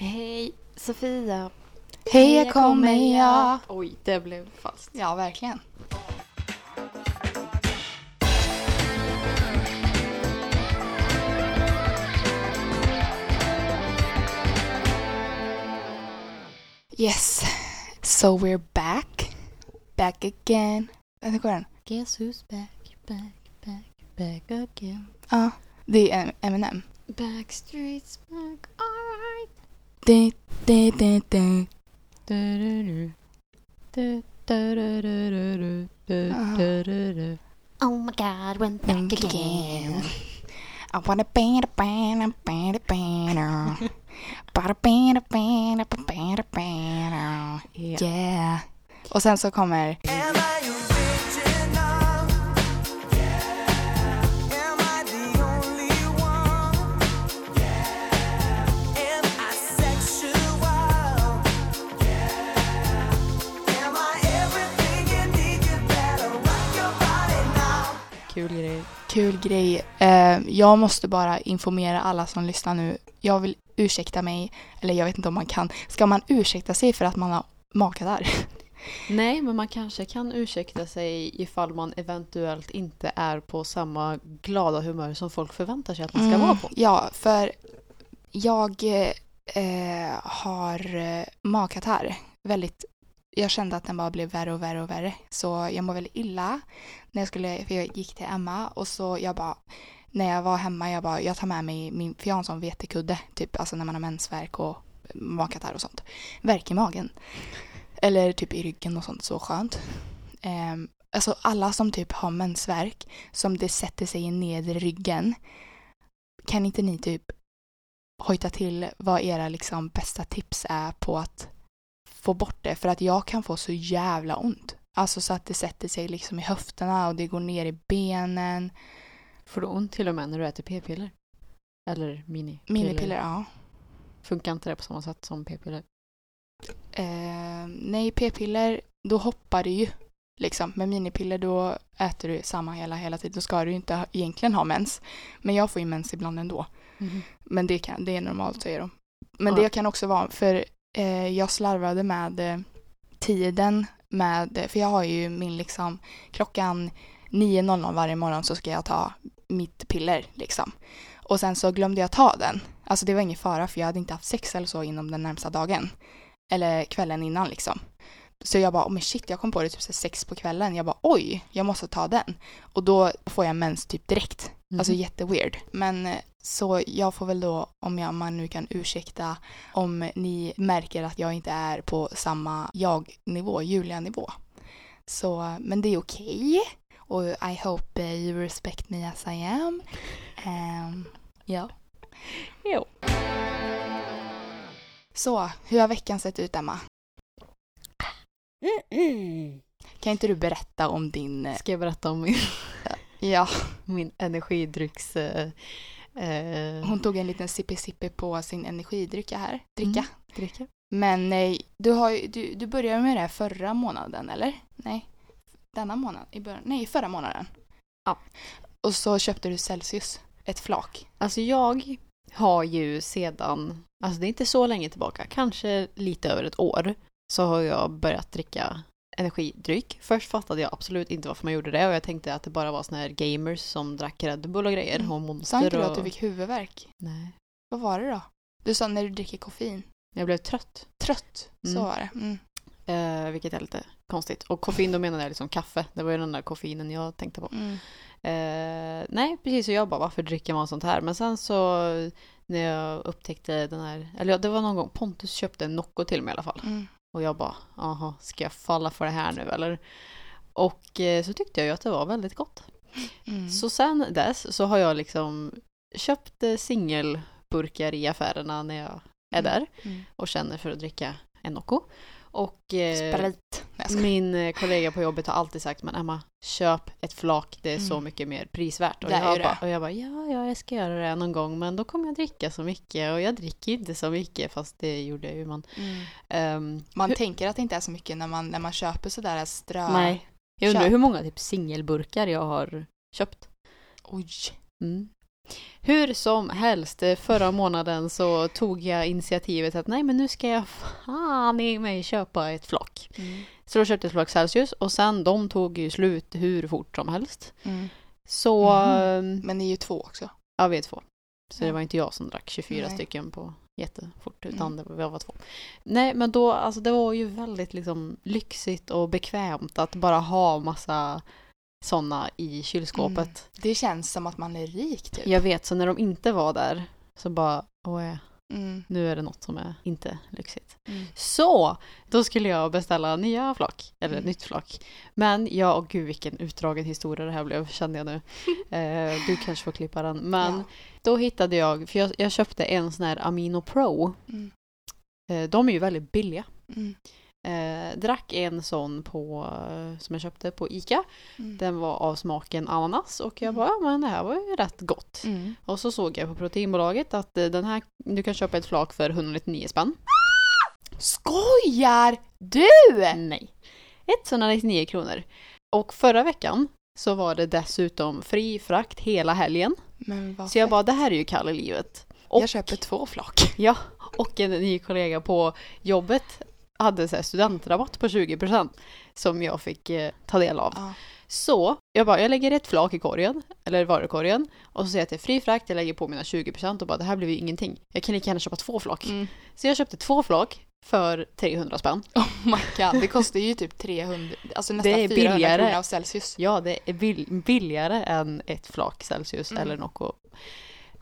Hej Sofia. Hej, jag kommer jag. Oj, det blev falskt. Ja, verkligen. Yes, so we're back. Back again. Hur går den? Guess who's back, back, back, back again. Ja, det är Eminem. Backstreet's back, alright. Du, du. Du-du-du-du. Oh my god, went back again. I wanna be band, be the banner. Bara be the banner. Ja. Yeah. Och sen så kommer Kul grej. kul grej. Eh, jag måste bara informera alla som lyssnar nu. Jag vill ursäkta mig, eller jag vet inte om man kan. Ska man ursäkta sig för att man har magkatarr? Nej, men man kanske kan ursäkta sig ifall man eventuellt inte är på samma glada humör som folk förväntar sig att man ska Mm, vara på. Ja, för jag eh, har eh, magkatarr. Väldigt, jag kände att den bara blev värre och värre och värre. Så jag mår väldigt illa när jag skulle, för jag gick till Emma och så jag bara, när jag var hemma, jag bara, jag tar med mig min, för jag har en sån vetekudde, typ alltså när man har mensvärk och magkatarr och sånt. Värk i magen. Eller typ i ryggen och sånt, så skönt. Um, alltså alla som typ har mensvärk, som det sätter sig i nedre ryggen, kan inte ni typ hojta till vad era liksom bästa tips är på att få bort det? För att jag kan få så jävla ont. Alltså så att det sätter sig liksom i höfterna och det går ner i benen. Får du ont till och med när du äter p-piller? Eller minipiller? Minipiller, ja. Funkar inte det på samma sätt som p-piller? Eh, nej, p-piller, då hoppar det ju. Liksom. Med minipiller då äter du samma hela, hela tiden. Då ska du ju inte egentligen ha mens. Men jag får ju mens ibland ändå. Men det, kan, det är normalt säger de. Men Ja. det kan också vara, för jag slarvade med eh, tiden med, för jag har ju min liksom klockan 9.00 varje morgon så ska jag ta mitt piller liksom. Och sen så glömde jag ta den. Alltså det var ingen fara för jag hade inte haft sex eller så inom den närmsta dagen. Eller kvällen innan liksom. Så jag bara, oh men shit, jag kom på det typ sex på kvällen. Jag bara, oj, jag måste ta den. Och då får jag mens typ direkt. Alltså Mhm. jätteweird. Men eh, så jag får väl då, om jag, man nu kan ursäkta, om ni märker att jag inte är på samma jag-nivå, Julia-nivå. Så, men det är okej. Och I hope eh, you respect me as I am. Ehm, ja. Jo. Så, hur har veckan sett ut, Emma? Kan inte du berätta om din... eh, Ska jag berätta om min, Ja, min energidrycks... Eh, eh, hon tog en liten sippi-sippi på sin energidrycka här. Dricka. Mm. dricka? Men nej, du, har du, du började med det här förra månaden, eller? Nej, denna månad? I början, nej, förra månaden. Ja. Och så köpte du Celsius, ett flak. Alltså jag har ju sedan, alltså det är inte så länge tillbaka, kanske lite över ett år, så har jag börjat dricka energidryck. Först fattade jag absolut inte varför man gjorde det och jag tänkte att det bara var såna här gamers som drack Red Bull och grejer Mm. och Sa Monster inte du och... att du fick huvudvärk? Nej. Vad var det då? Du sa när du dricker koffein. Jag blev trött, Trött, så Mm. var det. Mm. eh, vilket är lite konstigt. Och koffein, då menade jag liksom kaffe. Det var ju den där koffeinen jag tänkte på. Mm. Eh, nej, precis. Så jag bara, varför dricker man sånt här? Men sen så när jag upptäckte den här, eller det var någon gång Pontus köpte en Nocco till mig i alla fall. Mm. Och jag bara, aha, ska jag falla för det här nu eller? Och eh, så tyckte jag ju att det var väldigt gott. Mm. Så sen dess så har jag liksom köpt eh, singelburkar i affärerna när jag är där Mm. och känner för att dricka en Nocco. Och eh, min eh, kollega på jobbet har alltid sagt, men Emma, köp ett flak, det är så Mm. mycket mer prisvärt. Och Det jag, bara, och jag bara, ja, ja, jag ska göra det någon gång, men då kommer jag dricka så mycket och jag dricker inte så mycket, fast det gjorde jag ju. Man, Mm. Ehm, Man hur- tänker att det inte är så mycket när man, när man köper sådär strö... Nej. Jag undrar Köp. hur många typ singelburkar jag har köpt. Oj. Mm. Hur som helst, eh, förra månaden så tog jag initiativet att nej men nu ska jag fan i mig köpa ett flak. Mm. Så då köpte jag ett flak Celsius och sen de tog ju slut hur fort som helst. Mm. Så, eh, Men ni är ju två också. ja vi är två. Så det var inte jag som drack 24 Nej. stycken på jättefort utan Mm. det var, jag var två. Nej men då, alltså det var ju väldigt liksom lyxigt och bekvämt att bara ha massa sådana i kylskåpet. Det känns som att man är rik typ. Jag vet, så när de inte var där så bara, åh, Mm. nu är det något som är inte lyxigt. Mm. Så, då skulle jag beställa nya flak, eller Mm. nytt flak. Men ja, och gud vilken utdragen historia det här blev, kände jag nu. Eh, du kanske får klippa den. Men Ja. då hittade jag, för jag, jag köpte en sån här Amino Pro. Mm. Eh, de är ju väldigt billiga. Eh, drack en sån på, eh, som jag köpte på ICA. Mm. Den var av smaken ananas och jag Mm. bara, ja men det här var ju rätt gott. Mm. Och så såg jag på proteinbolaget att eh, den här, du kan köpa ett flak för 199 spänn. Skojar du? Nej. 199 kronor. Och förra veckan så var det dessutom fri frakt hela helgen. Så jag bara, det här är ju Kalle livet. Och, Jag köper två flak. Ja, och en ny kollega på jobbet hade så studentrabatt på 20% som jag fick eh, ta del av. Ja. Så jag bara, jag lägger ett flak i korgen, eller varukorgen, och så säger jag att det är fri frakt, jag lägger på mina 20% och bara, det här blir ju ingenting. Jag kan lika gärna köpa två flak. Mm. Så jag köpte två flak för 300 spänn. Oh my god, det kostar ju typ 300, alltså nästan Det är 400 billigare. kronor av Celsius. Ja, det är bill- billigare än ett flak Celsius Mm. eller Nocco.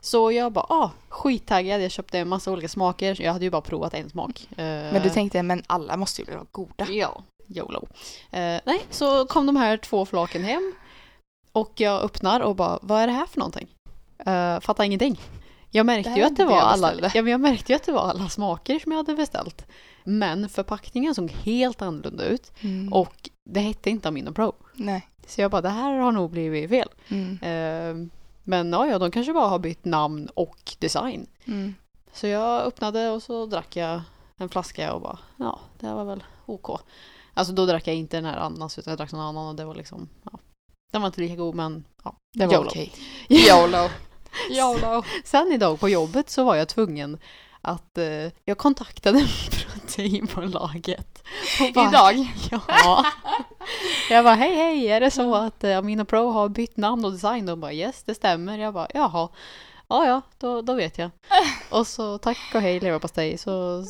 Så jag bara, ah, skittaggad. Jag köpte en massa olika smaker. Jag hade ju bara provat en smak. Men du tänkte, men alla måste ju vara goda. Ja, YOLO. Eh, nej, så kom de här två flaken hem. Och jag öppnar och bara, vad är det här för någonting? Uh, fattar ingenting. Jag märkte, ju att det var alla, ja, men jag märkte ju att det var alla smaker som jag hade beställt. Men förpackningen såg helt annorlunda ut. Mm. Och det hette inte Amino Pro. Nej. Så jag bara, det här har nog blivit fel. Mm. Eh, men ja, ja, de kanske bara har bytt namn och design. Mm. Så jag öppnade och så drack jag en flaska och bara, ja, det här var väl OK. Alltså då drack jag inte den här ananas utan jag drack någon annan och det var liksom, ja. Den var inte lika god men ja, Det var YOLO. okej. YOLO. YOLO. Sen idag på jobbet så var jag tvungen att eh, jag kontaktade proteinbolaget. Bara- Idag. Ja. Jag bara hej hej, är det så att eh, Amino Pro har bytt namn och design? De bara yes, det stämmer. Jag bara jaha. Ja ja, då, då vet jag. Och så tack och hej leverpastej. Så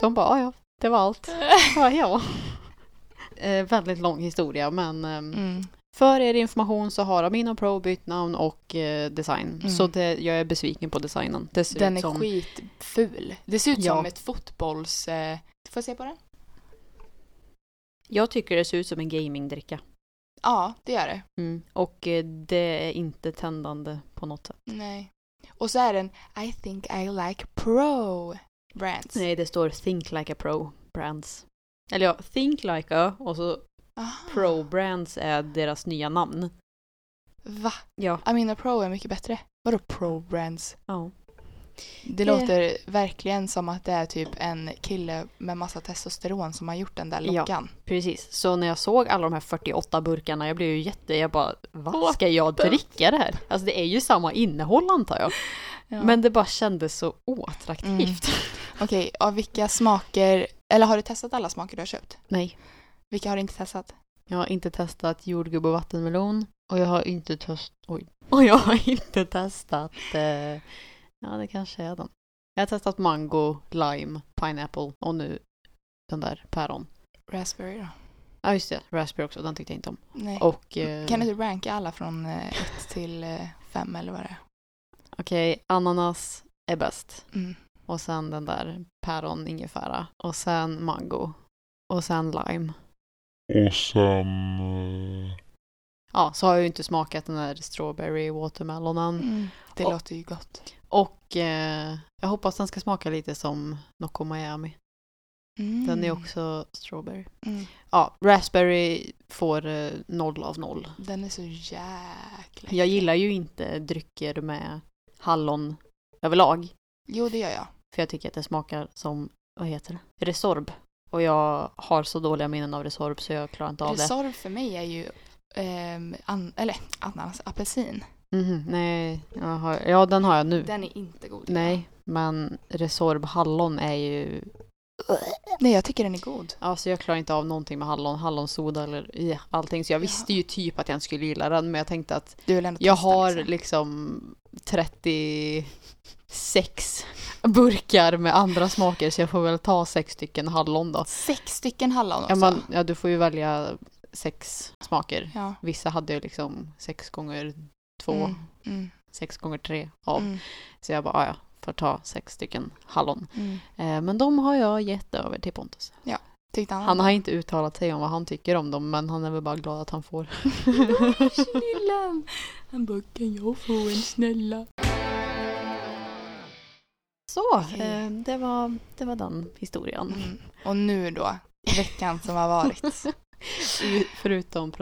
de bara ja ja, det var allt. Bara, ja. Eh, väldigt lång historia men eh, Mm. för er information så har Amino Pro bytt namn och eh, design. Mm. Så det, jag är besviken på designen. Det ser Den är som... skitful. Det ser ut Ja. som ett fotbolls... Eh... Får jag se på den? Jag tycker det ser ut som en gamingdricka. Ja, det gör det. Mm. Och eh, det är inte tändande på något sätt. Nej. Och så är den I think I like pro brands. Nej, det står Think Like a Pro Brands. Eller ja, Think Like a och så Aha. Pro Brands är deras nya namn. Va? Ja. Amina Pro är mycket bättre. Vadå pro brands? ja. Det, låter verkligen som att det är typ en kille med massa testosteron som har gjort den där Ja. lockan. Precis. Så när jag såg alla de här 48 burkarna, jag blev ju jätte... Jag bara, vad ska jag dricka det här? Alltså det är ju samma innehåll antar jag. Ja. Men det bara kändes så oattraktivt. Okej, av vilka smaker... Eller har du testat alla smaker du har köpt? Nej. Vilka har du inte testat? Jag har inte testat jordgubb och vattenmelon. Och jag har inte testat... Oj. Och jag har inte testat... Eh... Ja, det kanske är den. Jag har testat mango, lime, pineapple och nu den där päron. Raspberry då? Ja, just det. Raspberry också. Den tyckte jag inte om. Nej. Och... Eh... Kan du ranka alla från 1 till 5 eller vad det är? Okej, ananas är bäst. Mm. Och sen den där päron, ingefära. Och sen mango. Och sen lime. Och sen... eh, Ja, så har jag ju inte smakat den där strawberry watermelonen. Mm. Det Och- låter ju gott. Och eh, jag hoppas den ska smaka lite som Nocco Miami. Mm. Den är också strawberry. Mm. Ja, raspberry får eh, noll av noll. Den är så jäkla Jag gillar ju inte drycker med hallon överlag. Jo, det gör jag. För jag tycker att det smakar som, vad heter det? Resorb. Och jag har så dåliga minnen av Resorb så jag klarar inte av det. Resorb för mig är ju ehm, an, eller ananas, apelsin. Mhm, nej, har, ja den har jag nu. Den är inte god. Nej, men Resorb hallon är ju... Nej, jag tycker den är god. Alltså jag klarar inte av någonting med hallon, hallonsoda eller ja, allting. Så jag visste ju typ att jag inte skulle gilla den, men jag tänkte att Du vill ändå jag testa, har liksom. liksom 36 burkar med andra smaker så jag får väl ta sex stycken hallon då. Sex stycken hallon också. Ja, man, ja, du får ju välja sex smaker. Ja. Vissa hade ju liksom sex gånger två, Mm, mm, sex gånger tre av. mm, Så jag bara, "Ah, ja, får ta sex stycken hallon. mm. Eh, men de har jag gett över till Pontus. Tyckte han Han har inte uttalat sig om vad han tycker om dem, men han är väl bara glad att han får. Snillen! Han bara, kan jag få en snälla? Så, Okej. eh, det, var, det var den historien. Mm. Och nu då, veckan som har varit. Förutom Mm.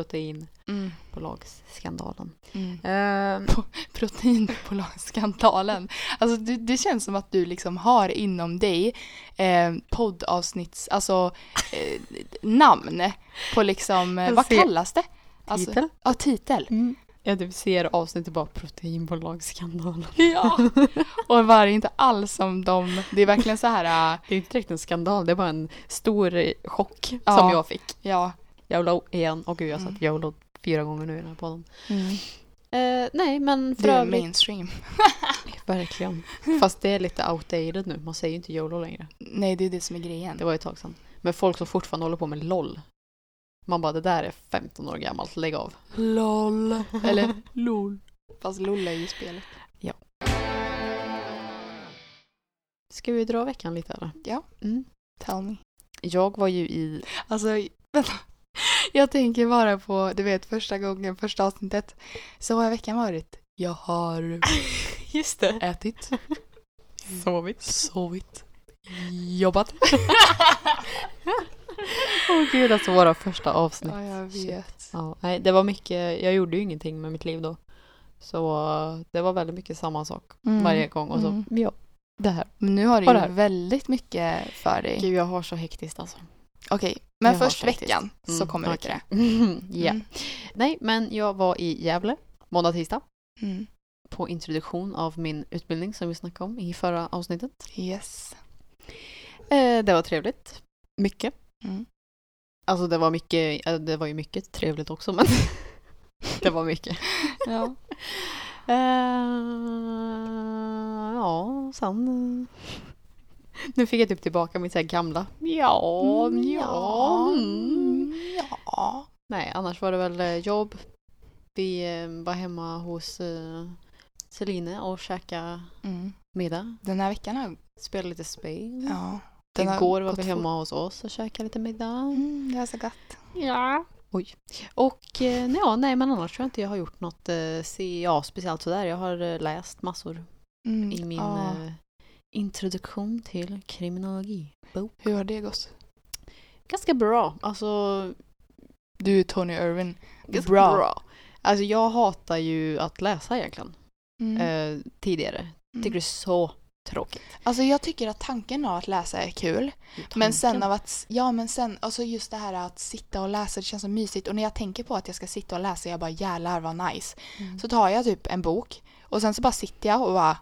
proteinbolagsskandalen. Mm. Eh, Proteinbolagsskandalen. Alltså det, det känns som att du liksom har inom dig eh, poddavsnitts, alltså eh, namn på liksom, eh, vad kallas det? Alltså, titel? Ja, titel. Jag typ ser avsnittet bara proteinbolagsskandalen. Ja. Och var inte alls som de, det är verkligen så här, äh, Det är inte direkt en skandal, det bara en stor chock Ja. som jag fick. ja. YOLO igen. Och gud, jag har Mm. sagt YOLO fyra gånger nu i den här podden. Mm. Eh, nej, men för Du är övrigt. mainstream. Verkligen. Fast det är lite outdated nu. Man säger ju inte YOLO längre. Nej, det är det som är grejen. Det var ju ett tag sedan. Men folk som fortfarande håller på med LOL. Man bara, det där är 15 år gammalt, lägg av. LOL. Eller LOL. Fast LOL är ju spelet. Ska vi dra veckan lite eller? Ja. Mm. Tell me. Jag var ju i... Alltså, vänta. Jag tänker bara på, du vet första gången, första avsnittet. Så har veckan varit. Jag har Just det. ätit, Sovit. sovit, jobbat. Åh gud, alltså våra första avsnitt. Ja, jag vet. Ja, nej, det var mycket, jag gjorde ju ingenting med mitt liv då. Så det var väldigt mycket samma sak Mm. varje gång. Och så, Mm. ja, det här. Men nu har du ju här. väldigt mycket för dig. Gud, jag har så hektiskt alltså. Okej, men Jag först veckan så Mm, kommer vi till det. ja. Mm. Nej, men jag var i Gävle måndag, tisdag Mm. på introduktion av min utbildning som vi snackade om i förra avsnittet. Yes. Eh, det var trevligt. Mycket. Mm. Alltså det var mycket, det var ju mycket trevligt också men det var mycket. Ja. Eh, ja, sen... eh, Nu fick jag typ tillbaka mitt så här gamla ja, Mm, ja. mm. Ja. Nej, annars var det väl eh, jobb. Vi eh, var hemma hos uh, Celine och käkade Mm. middag. Den här veckan har... Spelade lite spel. Ja. Igår var vi hemma hos oss och käkade lite middag. Mm, det är så gott. Ja. Oj. Och eh, ja, nej men annars tror jag inte jag har gjort något eh, ja, speciellt sådär. Jag har eh, läst massor Mm. i min ja. Introduktion till kriminologi. Hur har det gått? Ganska bra. Alltså, Du är Tony Irvin. ganska Bra. bra. Alltså jag hatar ju att läsa egentligen. Mm. Eh, tidigare. Tycker det är så tråkigt. Alltså jag tycker att tanken av att läsa är kul. Men sen av att, ja men sen, alltså just det här att sitta och läsa, det känns så mysigt. Och när jag tänker på att jag ska sitta och läsa, jag bara jävlar vad nice. Mm. Så tar jag typ en bok och sen så bara sitter jag och bara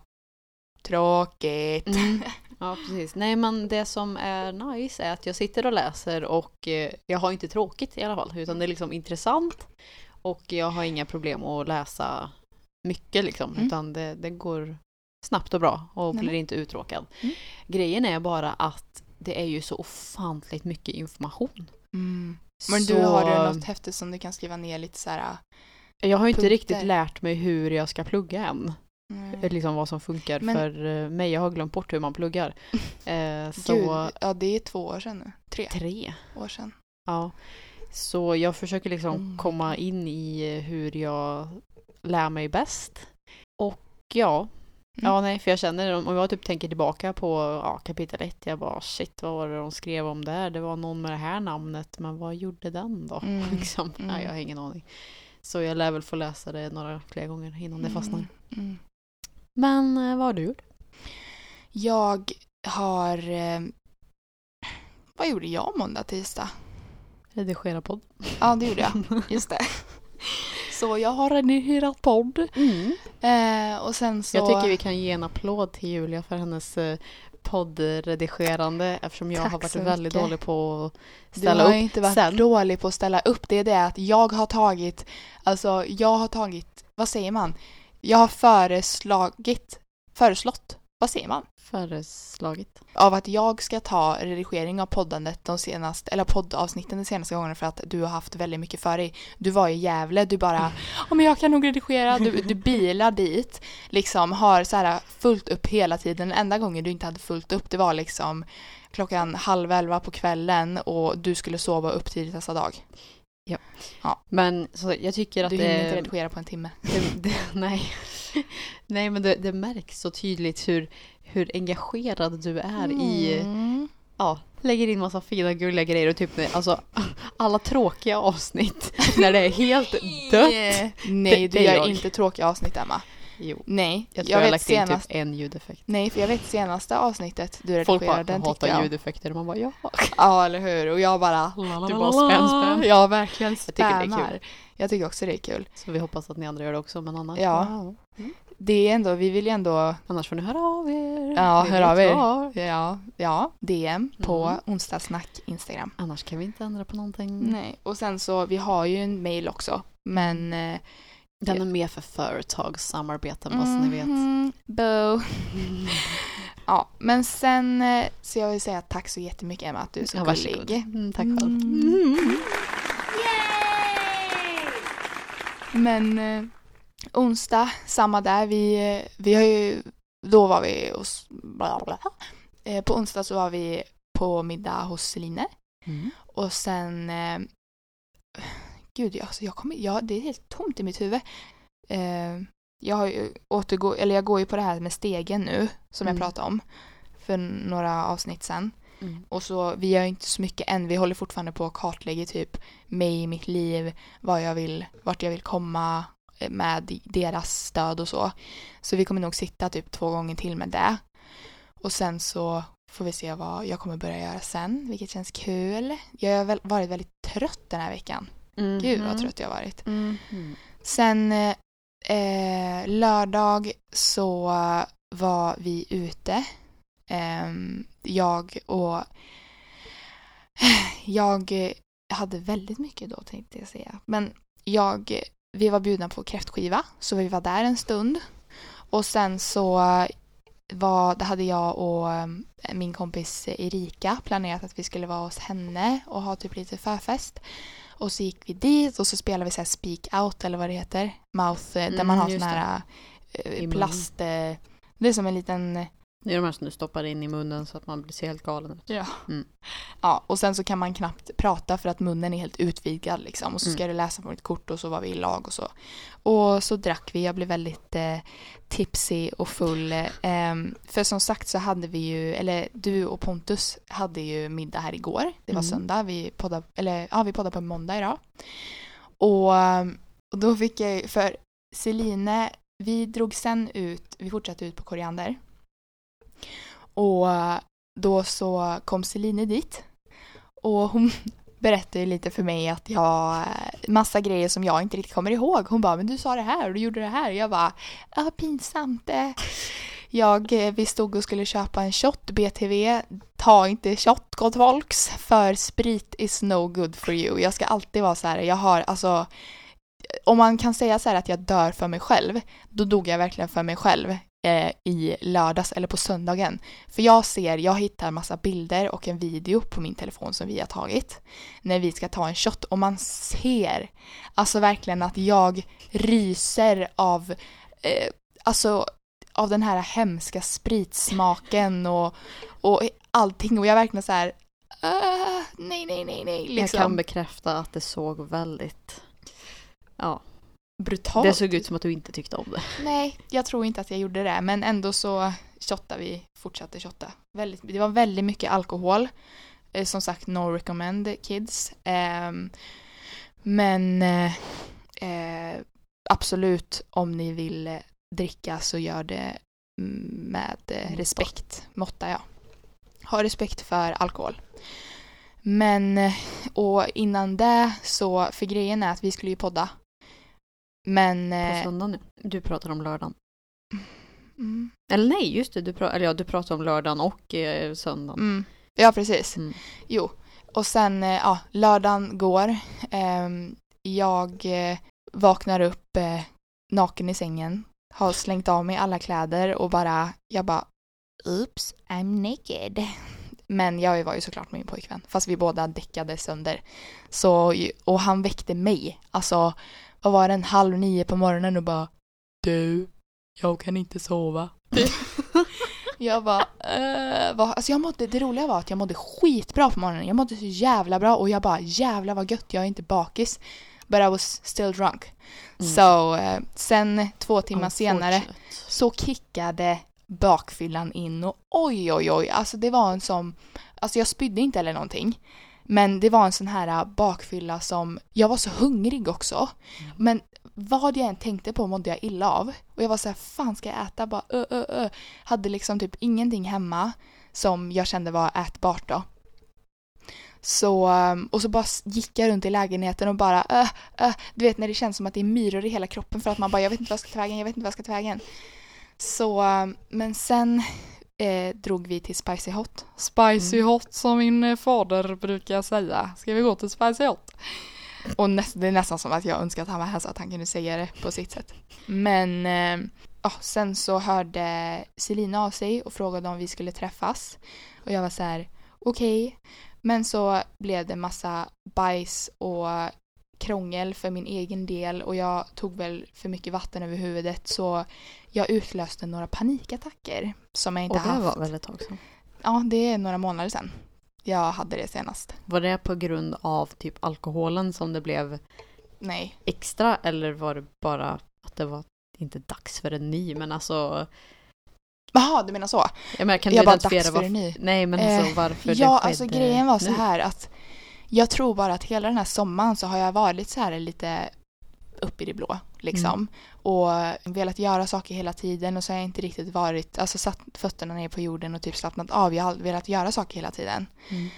tråkigt. Mm. Ja, precis. Nej, men det som är nice är att jag sitter och läser och eh, jag har inte tråkigt i alla fall, utan det är liksom intressant och jag har inga problem att läsa mycket liksom, Mm. utan det, det går snabbt och bra och Nej, blir inte uttråkad. Mm. Grejen är bara att det är ju så ofantligt mycket information. Mm. Men Så- du har du något häfte som du kan skriva ner lite så här. Jag har inte punkter? riktigt lärt mig hur jag ska plugga än. Mm. Liksom vad som funkar Men- för eh, mig. Jag har glömt bort hur man pluggar. Eh, så Gud, ja det är två år sedan nu. Tre tre. år sedan. Ja. Så jag försöker liksom Mm. komma in i eh, hur jag lär mig bäst. Och ja, Mm. ja nej för jag känner om jag typ tänker tillbaka på ja, kapitel ett, jag bara shit vad var det de skrev om där? Det var någon med det här namnet, men vad gjorde den då? Mm. liksom. Mm. Nej, jag har ingen aning. Så jag lär väl få läsa det några fler gånger innan det fastnar. Men eh, vad har du gjort? Jag har... Eh, vad gjorde jag måndag, tisdag? Redigera podd. Ja, det gjorde jag. Just det. Så jag har redigerat podd. Mm. Eh, och sen så... Jag tycker vi kan ge en applåd till Julia för hennes eh, poddredigerande eftersom jag Tack har varit väldigt mycket. dålig på att Du ställa har upp. ju inte varit sen. dålig på att ställa upp. Det är det att jag har tagit, alltså jag har tagit, vad säger man? Jag har föreslagit, föreslått, vad säger man? Föreslagit. Av att jag ska ta redigering av poddandet de senaste, eller poddavsnitten de senaste gångerna för att du har haft väldigt mycket för dig. Du var i Gävle, du bara ja men jag kan nog redigera, du, du bilar dit, liksom har så här fullt upp hela tiden. Den enda gången du inte hade fullt upp det var liksom klockan halv elva på kvällen och du skulle sova upp tidigt nästa dag. Men så jag tycker att Du det, hinner inte redigera på en timme. det, det nej. nej men det, det märks så tydligt hur, hur engagerad du är i Mm. ja, lägger in massa fina gulliga grejer och typ alltså alla tråkiga avsnitt när det är helt dött. Nej, Det- du är gör jag. inte tråkiga avsnitt Emma. Jo, Nej, jag tror jag, har vet lagt senast... in typ en ljudeffekt. Nej, för jag vet senaste avsnittet du Folk bara redigerade, den hatar jag. ljudeffekter och man bara ja. Ja, eller hur? Och jag bara... Du bara spänn, spänn. Ja, verkligen Jag tycker det är kul. Jag tycker också det är kul. Så vi hoppas att ni andra gör det också men annars, Ja. Det är ändå, vi vill ju ändå, annars får ni höra av er. Ja, hör av er. var. ja, ja, DM på Mm. onsdagssnack Instagram. Annars kan vi inte ändra på någonting. Nej, och sen så, vi har ju en mail också, men... Den är mer för företagssamarbeten bara så ni vet. mhm, Bo. Ja, men sen eh, så jag vill säga tack så jättemycket Emma att du är så Ja, gullig. Mm, tack själv. Mm. Men eh, onsdag, samma där. Vi, eh, vi har ju, då var vi hos, bla bla. Eh, på onsdag så var vi på middag hos Celine. Mm. Och sen, eh, gud jag, alltså jag kommer, ja, det är helt tomt i mitt huvud. Eh, jag har ju återgå, eller jag går ju på det här med stegen nu, som Mm. jag pratade om för några avsnitt sen. Mm. Och så, vi gör ju inte så mycket än. Vi håller fortfarande på att kartlägga typ mig, mitt liv, vad jag vill, vart jag vill komma eh, med deras stöd och så. Så vi kommer nog sitta typ två gånger till med det. Och sen så får vi se vad jag kommer börja göra sen, vilket känns kul. Jag har varit väldigt trött den här veckan. Gud vad trött jag har varit. Mhm. Sen eh, eh, lördag så var vi ute. Ehm, jag och jag eh, hade väldigt mycket då tänkte jag säga. Men jag, vi var bjudna på kräftskiva så vi var där en stund. Och sen så var, det hade jag och eh, min kompis Erika planerat att vi skulle vara hos henne och ha typ lite förfest. Och så gick vi dit och så spelade vi så här speak out eller vad det heter. Mouth, eh, där Mm, man har just sån här eh, plast... eh, Det är som en liten... Det är de här som du stoppar in i munnen så att man blir helt galen ut. Ja. Mm. ja. Och sen så kan man knappt prata för att munnen är helt utvidgad liksom. Och så ska Mm. du läsa på ett kort och så var vi i lag och så. Och så drack vi. Jag blev väldigt eh, tipsy och full. Eh, för som sagt så hade vi ju, eller du och Pontus hade ju middag här igår. Det var Mm. söndag. Vi poddade, eller ja, vi poddade på måndag idag. Och, och då fick jag, för Celine, vi drog sen ut, vi fortsatte ut på Koriander. Och eh, då så kom Celine dit. Och hon berättade lite för mig att jag, eh, massa grejer som jag inte riktigt kommer ihåg. Hon bara, men du sa det här och du gjorde det här. Jag bara, ja pinsamt. Eh. Jag, vi stod och skulle köpa en shot, BTV. Ta inte shot gott folks, för sprit is no good for you. Jag ska alltid vara så här, jag har alltså om man kan säga så här att jag dör för mig själv, då dog jag verkligen för mig själv eh, i lördags eller på söndagen. För jag ser, jag hittar massa bilder och en video på min telefon som vi har tagit när vi ska ta en shot och man ser alltså verkligen att jag ryser av eh, alltså av den här hemska spritsmaken och, och allting och jag verkligen så här "Ah, nej, nej, nej, nej. Liksom. Jag kan bekräfta att det såg väldigt... Ja, brutalt. det såg ut som att du inte tyckte om det. Nej, jag tror inte att jag gjorde det. Men ändå så shottade vi, fortsatte shotta. Väldigt, det var väldigt mycket alkohol. Eh, som sagt, no recommend kids. Ehm, men eh, eh, absolut, om ni vill dricka så gör det med respekt. Måtta, ja. Ha respekt för alkohol. Men, och innan det så, för grejen är att vi skulle ju podda Men... På Eh, söndagen. Du pratar om lördagen. mm, Eller nej, just det. Du, pra- eller ja, du pratar om lördagen och eh, söndagen. mm, ja, precis. Mm. Jo. Och sen, eh, ja, lördagen går. Ehm, jag eh, vaknar upp naken i sängen. Har slängt av mig alla kläder och bara, jag bara, oops, I'm naked. Men jag var ju såklart med min pojkvän, fast vi båda däckade sönder. Så, och han väckte mig, alltså, vad var det, en halv nio på morgonen och bara, du, jag kan inte sova. Jag bara, eh, vad? Alltså jag mådde, det roliga var att jag mådde skitbra på morgonen. Jag mådde så jävla bra och jag bara jävla vad gött, jag är inte bakis. But I was still drunk. Mm. Så eh, sen två timmar senare så kickade bakfyllan in och oj oj oj, alltså det var en sån, alltså jag spydde inte eller någonting. Men det var en sån här äh, bakfylla som, jag var så hungrig också. Mm. Men vad jag än tänkte på mådde jag illa av. Och jag var så här, fan ska jag äta? Bara ö, ö, ö. Hade liksom typ ingenting hemma som jag kände var ätbart då. Så, ähm, och så bara gick jag runt i lägenheten och bara ö, ö. Du vet när det känns som att det är myror i hela kroppen för att man bara jag vet inte vad jag ska ta vägen, jag vet inte vad jag ska ta vägen. Så, ähm, men sen eh, drog vi till Spicy Hot. Spicy Mm. Hot som min eh, fader brukar säga. Ska vi gå till Spicy Hot? Och näst, det är nästan som att jag önskar att han var här så att han kunde säga det på sitt sätt. Men eh, ja, sen så hörde Selina av sig och frågade om vi skulle träffas. Och jag var så här, okej. Men så blev det massa bajs och krångel för min egen del och jag tog väl för mycket vatten över huvudet så jag utlöste några panikattacker som jag inte Och det haft. var väl ett tag sedan. Ja, det är några månader sedan. Jag hade det senast. Var det på grund av typ alkoholen som det blev Nej. extra eller var det bara att det var inte dags för en ny men alltså Jaha, du menar så? jag menar, kan du jag bara identifiera dags för en ny. Nej men alltså Eh, varför det Ja, skedde alltså grejen var så nu? här att jag tror bara att hela den här sommaren så har jag varit så här lite upp i det blå liksom. Mm. Och velat göra saker hela tiden och så har jag inte riktigt varit, alltså satt fötterna ner på jorden och typ slappnat av. Jag har velat göra saker hela tiden. Mm.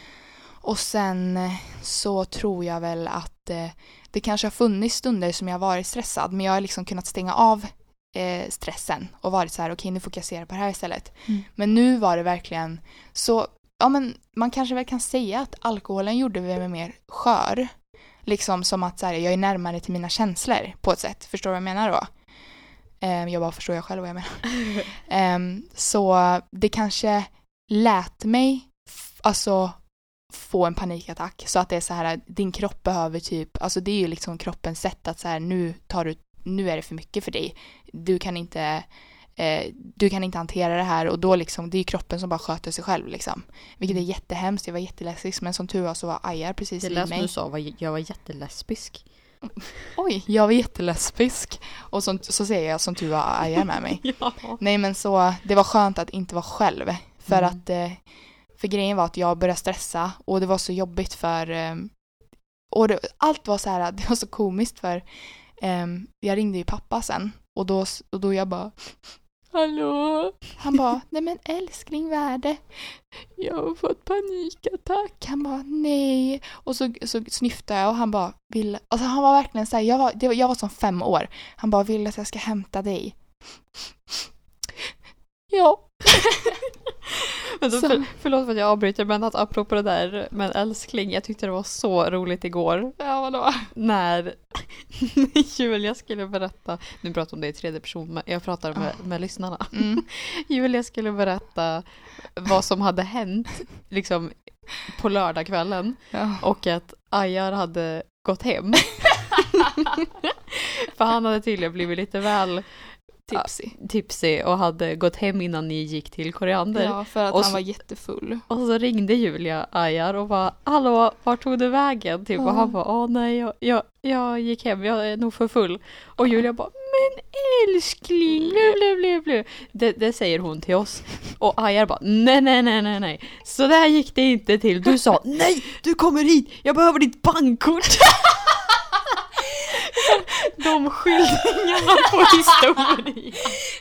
Och sen eh, så tror jag väl att eh, det kanske har funnits stunder som jag har varit stressad men jag har liksom kunnat stänga av eh, stressen och varit så här okej nu fokuserar jag på det här istället. Mm. Men nu var det verkligen så, ja men man kanske väl kan säga att alkoholen gjorde mig mer skör. Liksom som att så här, jag är närmare till mina känslor på ett sätt. Förstår du vad jag menar då? Eh, jag bara förstår jag själv vad jag menar. Ehm, så det kanske lät mig alltså få en panikattack så att det är så här din kropp behöver typ alltså det är ju liksom kroppens sätt att så här nu tar du nu är det för mycket för dig du kan inte eh, du kan inte hantera det här och då liksom det är ju kroppen som bara sköter sig själv liksom vilket är jättehemskt jag var jättelesbisk men som tur var så var Ajar precis Det vid lät som mig du sa, var, jag var jättelesbisk. oj jag var jättelesbisk och som, så säger jag som tur var Ajar med mig ja. Nej men så det var skönt att inte vara själv. För Mm. att eh, för grejen var att jag började stressa och det var så jobbigt för eh, och det, allt var så här, det var så komiskt för eh, jag ringde ju pappa sen och då, och då jag bara Hallå? Han bara, nej men älskling vad är det? Jag har fått panikattack. Han bara, nej. Och så, så snyftade jag och han bara, vill, alltså han var verkligen så här, jag var, det jag var som fem år. Han bara, vill att jag ska hämta dig? Ja. Men då, för, förlåt för att jag avbryter men att apropå det där men älskling, jag tyckte det var så roligt igår Ja, vadå? när Julia skulle berätta, nu pratar jag om det i tredje person, men jag pratar med, med lyssnarna. Mm. Julia skulle berätta vad som hade hänt liksom på lördagskvällen Ja. och att Ajar hade gått hem. För han hade tydligen blivit lite väl Tipsy. tipsy och hade gått hem innan ni gick till Koriander. Ja, för att Och han så- var jättefull. Och så ringde Julia Ajar och bara Hallå, vart tog du vägen? Typ. Och Ja. han bara Åh nej, jag, jag, jag gick hem, jag är nog för full. Och Julia bara Men älskling, blu blu blu. Det, det säger hon till oss. Och Ajar bara Nej nej nej nej nej. Så där gick det inte till. Du sa Nej, du kommer hit, jag behöver ditt bankkort. De skildringarna på historien.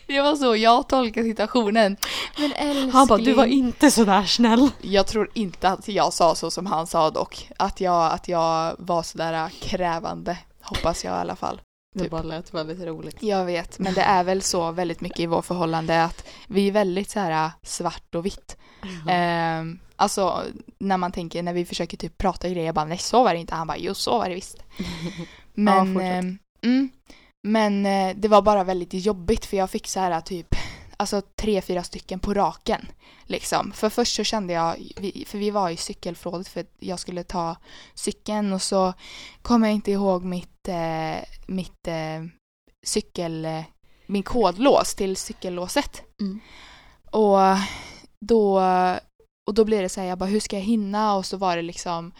Det var så jag tolkade situationen. Men älskling. Han bara Du var inte sådär snäll. Jag tror inte att jag sa så som han sa dock. Att jag, att jag var sådär krävande. Hoppas jag i alla fall. Det Typ. bara lät väldigt roligt. Jag vet, men det är väl så väldigt mycket i vårt förhållande att vi är väldigt så här svart och vitt. Ehm, alltså när man tänker, när vi försöker typ prata grejer, jag bara nej så var det inte. Han bara jo så var det visst. Men, fortsätt. ehm, mm, men eh, det var bara väldigt jobbigt för jag fick så här typ Alltså tre, fyra stycken på raken. Liksom. För först så kände jag, för vi var i cykelförrådet för jag skulle ta cykeln och så kommer jag inte ihåg mitt, eh, mitt eh, cykel, eh, min kodlås till cykellåset. Mm. Och då, och då blir det så här, jag bara hur ska jag hinna? Och så var det liksom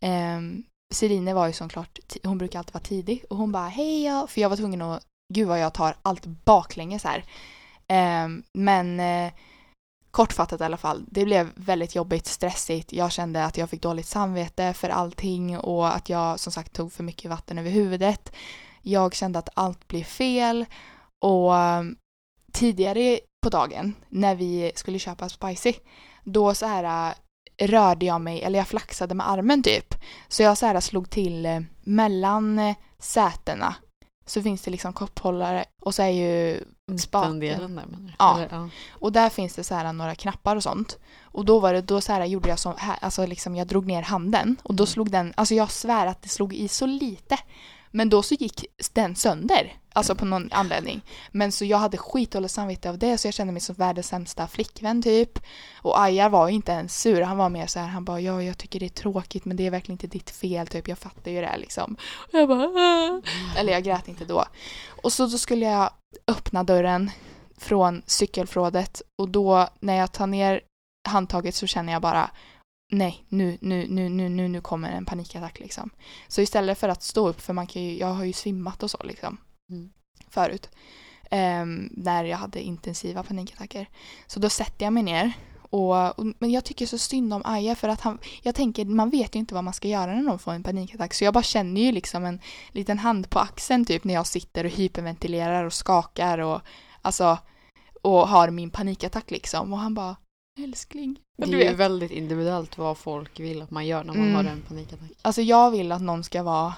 ehm, Celine var ju såklart, hon brukar alltid vara tidig och hon bara hej ja, för jag var tvungen att, gud vad jag tar allt baklänges här. Ehm, men eh, kortfattat i alla fall, det blev väldigt jobbigt, stressigt. Jag kände att jag fick dåligt samvete för allting och att jag som sagt tog för mycket vatten över huvudet. Jag kände att allt blev fel och um, tidigare på dagen när vi skulle köpa spicy då så här rörde jag mig, eller jag flaxade med armen typ. Så jag så här slog till eh, mellan eh, sätena. Så finns det liksom kopphållare och så är ju spaken. Där du? Ja. Eller, ja. Och där finns det så här några knappar och sånt. Och då var det, då så här gjorde jag som här, alltså liksom jag drog ner handen och då Mm. slog den, alltså jag svär att det slog i så lite. Men då så gick den sönder, alltså på någon anledning. Men så jag hade skitdåligt samvete av det så jag kände mig som världens sämsta flickvän typ. Och Ajar var inte ens sur, han var mer så här, han bara ja jag tycker det är tråkigt men det är verkligen inte ditt fel typ, jag fattar ju det här liksom. Och jag bara Aah. Eller jag grät inte då. Och så då skulle jag öppna dörren från cykelförrådet och då när jag tar ner handtaget så känner jag bara nej, nu, nu, nu, nu, nu, nu kommer en panikattack liksom. Så istället för att stå upp, för man kan ju, jag har ju svimmat och så liksom Mm. förut. ehm, när jag hade intensiva panikattacker. Så då sätter jag mig ner och, och, men jag tycker så synd om Aja för att han, jag tänker man vet ju inte vad man ska göra när någon får en panikattack så jag bara känner ju liksom en liten hand på axeln typ när jag sitter och hyperventilerar och skakar och alltså och har min panikattack liksom och han bara älskling. Det är ju väldigt individuellt vad folk vill att man gör när man Mm. har en panikattack. Alltså jag vill att någon ska vara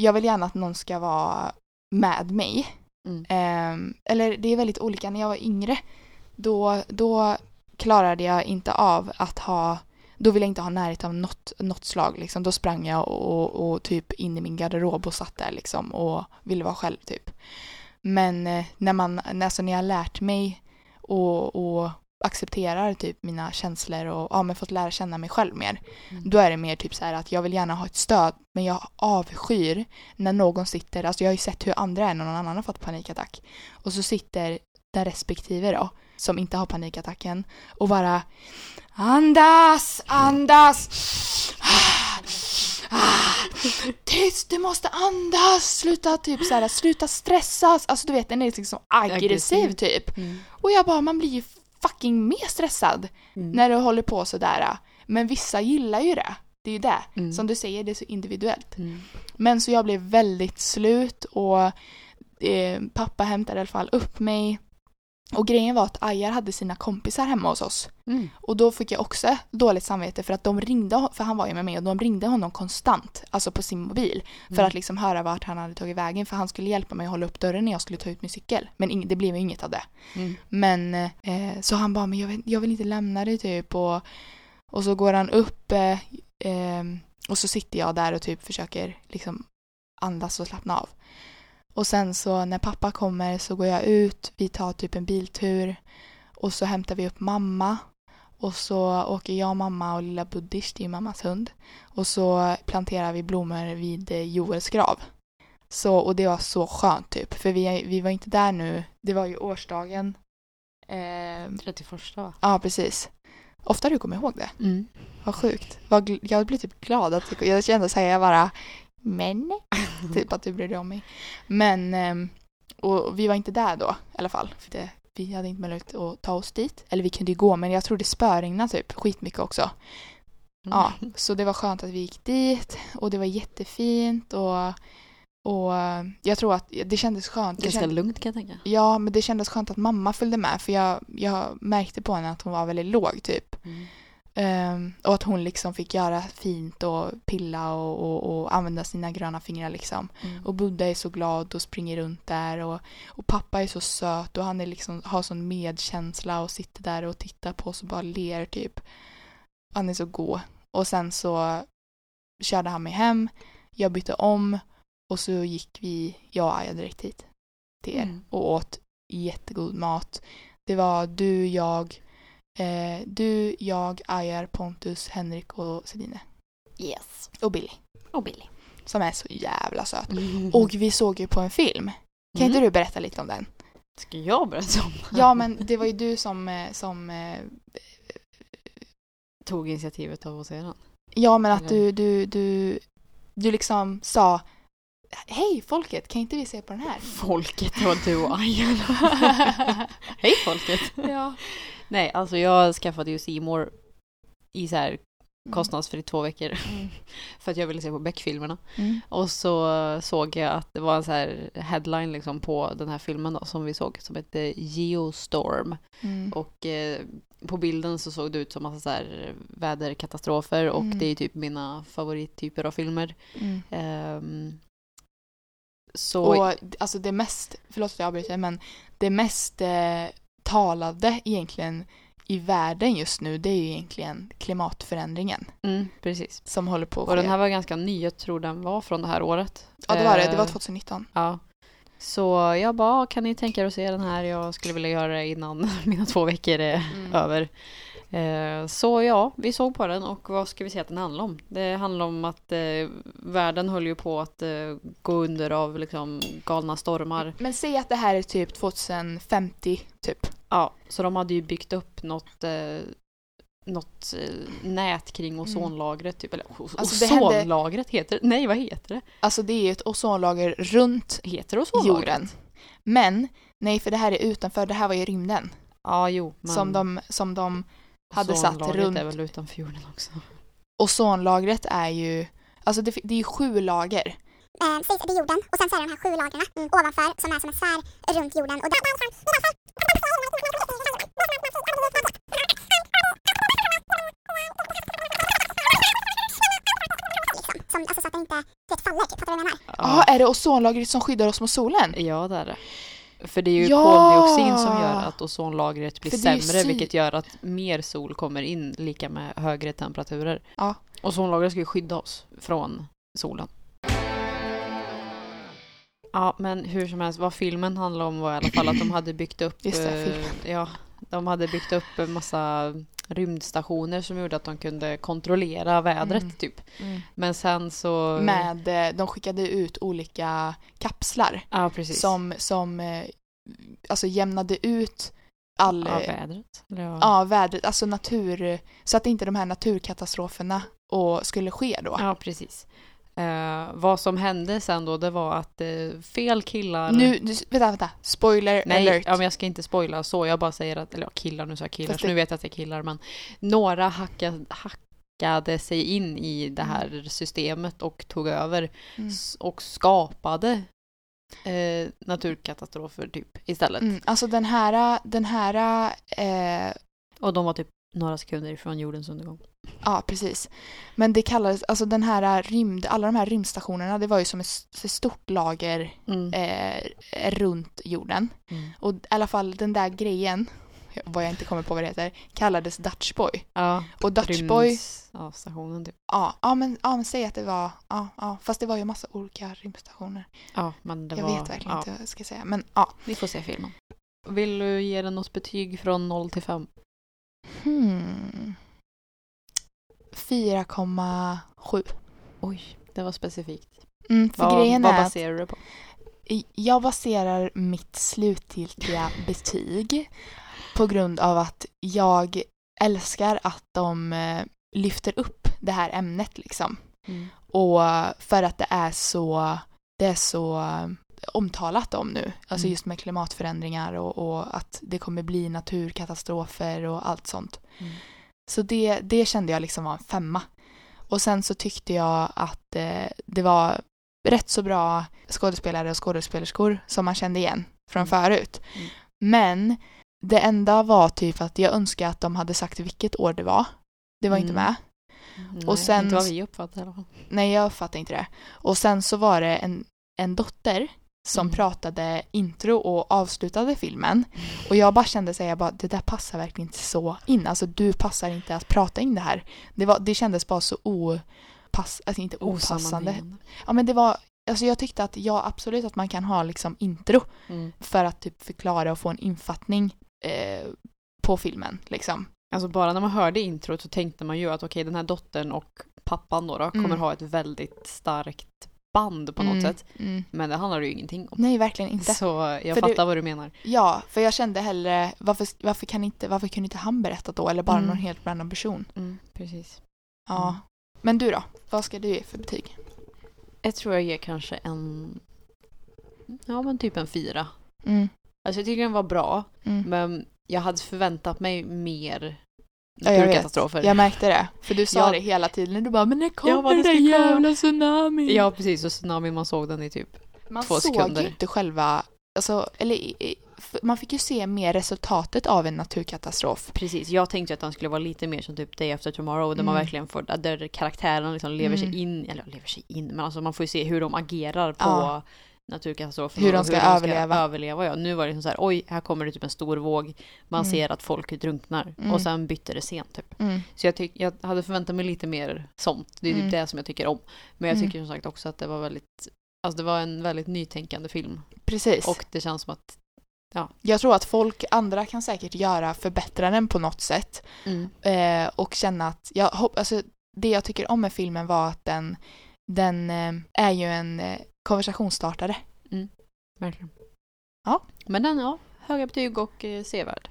jag vill gärna att någon ska vara med mig. Mm. Ehm, eller det är väldigt olika. När jag var yngre då, då klarade jag inte av att ha då ville jag inte ha närhet av något, något slag. Liksom. Då sprang jag och, och typ in i min garderob och satt där liksom, och ville vara själv. typ. Men eh, när, man, alltså, när jag har lärt mig och, och accepterar typ mina känslor och ja, men fått lära känna mig själv mer. Mm. Då är det mer typ så att jag vill gärna ha ett stöd men jag avskyr när någon sitter, alltså jag har ju sett hur andra är när någon annan har fått panikattack. Och så sitter den respektive då, som inte har panikattacken och bara Andas, andas! Tyst, du måste andas! Sluta typ så här, sluta stressas! Alltså du vet den är liksom aggressiv Aggressiv. typ. Mm. Och jag bara, man blir ju fucking mer stressad Mm. när du håller på sådär. Men vissa gillar ju det. Det är ju det. Mm. Som du säger, det är så individuellt. Mm. Men så jag blev väldigt slut och eh, pappa hämtade i alla fall upp mig. Och grejen var att Ajar hade sina kompisar hemma hos oss. Mm. Och då fick jag också dåligt samvete för att de ringde, för han var ju med mig och de ringde honom konstant, alltså på sin mobil. För Mm. att liksom höra vart han hade tagit vägen för han skulle hjälpa mig att hålla upp dörren när jag skulle ta ut min cykel. Men det blev ju inget av det. Mm. Men eh, så han bara, men jag vill, jag vill inte lämna dig typ. Och, och så går han upp eh, eh, och så sitter jag där och typ försöker liksom andas och slappna av. Och sen så när pappa kommer så går jag ut, vi tar typ en biltur och så hämtar vi upp mamma. Och så åker jag, mamma och lilla Buddish, det är mammas hund. Och så planterar vi blommor vid eh, Joels grav. Så, och det var så skönt typ, för vi, vi var inte där nu. Det var ju årsdagen. Eh, 31 va? ja, precis. Ofta du kommer ihåg det. Mm. Vad sjukt. Jag blir typ glad att jag kände så här, jag bara men typ att du bryr dig om mig. Men ehm, och vi var inte där då i alla fall. För det, vi hade inte möjlighet att ta oss dit. Eller vi kunde ju gå men jag tror det spöregnade typ skitmycket också. Ja, så det var skönt att vi gick dit och det var jättefint och, och jag tror att det kändes skönt. Det Ganska känd, lugnt kan jag tänka. ja, men det kändes skönt att mamma följde med för jag, jag märkte på henne att hon var väldigt låg typ. Mm. Ehm, och att hon liksom fick göra fint och pilla och, och, och använda sina gröna fingrar liksom. Mm. Och Buddha är så glad och springer runt där och, och pappa är så söt och han är liksom, har sån medkänsla och sitter där och tittar på oss och bara ler typ. Han är så god. Och sen så körde han mig hem, jag bytte om och så gick vi, jag och Aja direkt hit till er Mm. och åt jättegod mat. Det var du, jag, eh, du, jag, Ajar, Pontus, Henrik och Sedine. Yes. Och Billy, Och Billy. som är så jävla söt. Mm. Och vi såg ju på en film. Kan inte du berätta lite om den? Ska jag berätta om det? Ja, men det var ju du som, eh, som eh, Tog initiativet av att se den. ja men att du, du, du, du liksom sa Hej folket, kan inte vi se på den här? Folket, det var du och Ajan. Hej folket! ja. Nej, alltså jag skaffade ju More i så här kostnadsfritt två veckor. Mm. För att jag ville se på Beck-filmerna. Mm. Och så såg jag att det var en så här headline liksom på den här filmen då, som vi såg som hette Geostorm. Mm. Och eh, på bilden så såg det ut som massa så här väderkatastrofer och Mm. det är typ mina favorittyper av filmer. Ehm, så Och alltså det mest, förlåt att jag avbryter, men det mest eh, talade egentligen i världen just nu det är ju egentligen klimatförändringen mm, precis. som håller på att Och den här var ganska ny, jag tror den var från det här året. Ja det var det, det var Eh, 2019. Ja. Så jag bara, "Ah, kan ni tänka er att se den här? Jag skulle vilja göra det innan mina två veckor är Mm. över. Eh, så ja, vi såg på den och vad ska vi säga att den handlar om? Det handlar om att eh, världen höll ju på att eh, gå under av liksom galna stormar. Men säg att det här är typ 2050 typ. Ja, så de hade ju byggt upp något, eh, något eh, nät kring ozonlagret. Typ, eller Alltså, det hände- ozonlagret heter det? Nej, vad heter det? Alltså det är ju ett ozonlager runt Heter ozonlagret? jorden. Men, nej för det här är utanför, det här var ju rymden. Ja, jo. Men Som de, som de hade satt ozonlagret runt. är väl utanför jorden också. Ozonlagret är ju, alltså det, det är ju sju lager. eh, sägs det är jorden och sen så är det de här sju lagren mm, ovanför som är som en sfär runt jorden. Och där, liksom, som, alltså så att det inte det faller, typ. Fattar du vad jag menar? Ja, är det ozonlagret som skyddar oss mot solen? Ja, det är det. För det är ju Ja! koldioxid som gör att ozonlagret blir sämre, sy- vilket gör att mer sol kommer in lika med högre temperaturer. Ja. Ozonlagret ska ju skydda oss från solen. Ja, men hur som helst, vad filmen handlade om var i alla fall att de hade byggt upp... Just det, eh, filmen. ja, de hade byggt upp en massa rymdstationer som gjorde att de kunde kontrollera vädret, Mm. typ. Men sen så... Med, eh, de skickade ut olika kapslar precis. som, som eh, alltså jämnade ut all, Ja, eh, vädret. Ja. ja, vädret, alltså natur, så att inte de här naturkatastroferna och skulle ske då. Ja, precis. Eh, vad som hände sen då, det var att eh, fel killar... Nu, nu, vänta, vänta, spoiler Nej, alert. ja, men jag ska inte spoila så. Jag bara säger att, eller ja, killar, nu sa jag killar, Fast så det- nu vet jag att det är killar, men några hacka, hackade sig in i det här systemet och tog över Mm. och skapade eh, naturkatastrofer typ istället. Mm, alltså den här, den här, eh, Och de var typ några sekunder ifrån jordens undergång. ja precis. Men det kallades, alltså den här rymd, alla de här rymdstationerna, det var ju som ett stort lager Mm. eh, runt jorden. Mm. Och i alla fall den där grejen, vad jag inte kommer på vad det heter, kallades Dutch Boy. Ja, Och Dutch Boy, Ja, stationen typ. ja, ja, men, ja men säg att det var, ja, ja, fast det var ju massa olika rymdstationer. Ja, men det jag var... vet verkligen ja, inte vad jag ska säga, men ja. Vi får se filmen. Vill du ge den något betyg från 0 till 5? Hmm. 4,7. Oj, det var specifikt. Mm, för Vad, grejen vad baserar du det på? jag baserar mitt slutgiltiga betyg på grund av att jag älskar att de eh, lyfter upp det här ämnet liksom. Mm. Och för att det är så, det är så omtalat om nu. Alltså Mm. just med klimatförändringar och, och att det kommer bli naturkatastrofer och allt sånt. Mm. Så det, det kände jag liksom var en femma. Och sen så tyckte jag att eh, det var rätt så bra skådespelare och skådespelerskor som man kände igen från Mm. förut. Mm. Men det enda var typ att jag önskar att de hade sagt vilket år det var. Det var inte Mm. med. Nej, Och sen- Inte vad vi uppfattade i alla fall. Nej, jag fattar inte det. Och sen så var det en, en dotter som Mm. pratade intro och avslutade filmen. Och jag bara kände så här, jag bara, det där passar verkligen inte så in. Alltså du passar inte att prata in det här. Det, var, det kändes bara så opass, alltså inte opassande. Ja men det var, alltså jag tyckte att ja absolut att man kan ha liksom intro Mm. för att typ förklara och få en infattning eh, på filmen liksom. Alltså bara när man hörde introt så tänkte man ju att okej den här dottern och pappan då, då kommer Mm. ha ett väldigt starkt band på något Mm, sätt. mm. Men det handlar det ju ingenting om. Nej verkligen inte. Så jag För fattar det- vad du menar. Ja, för jag kände hellre, varför, varför, kan inte, varför kunde inte han berätta då? Eller bara Mm. någon helt random person? Mm, precis. Ja. Mm. Men du då? Vad ska du ge för betyg? Jag tror jag ger kanske en, ja men typ en fyra. Mm. Alltså jag tycker den var bra, Mm. men jag hade förväntat mig mer Ja, jag naturkatastrofer. Jag märkte det. För du sa Ja. det hela tiden. Du bara, men när kommer det den där jävla tsunamin? Ja, precis. Och tsunamin, man såg den i typ man två såg sekunder. ju inte själva, alltså, eller man fick ju se mer resultatet av en naturkatastrof. Precis, jag tänkte att den skulle vara lite mer som typ Day After Tomorrow där man Mm. verkligen får, där karaktärerna liksom lever Mm. sig in, eller lever sig in, men alltså man får ju se hur de agerar på Ja. Naturkatastrofen. Hur de ska överleva. överleva. Ja. Nu var det liksom så här, oj, här kommer det typ en stor våg, man Mm. ser att folk drunknar Mm. och sen bytte det sent typ. Mm. Så jag, tyck, jag hade förväntat mig lite mer sånt, det är typ Mm. det som jag tycker om. Men jag Mm. tycker som sagt också att det var väldigt, alltså det var en väldigt nytänkande film Precis. och det känns som att jag tror att folk, andra kan säkert göra, förbättra den på något sätt. eh, och känna att, jag hopp, alltså, det jag tycker om med filmen var att den, den eh, är ju en konversationsstartare. Verkligen. Ja. Men den, ja, höga betyg och eh, sevärd.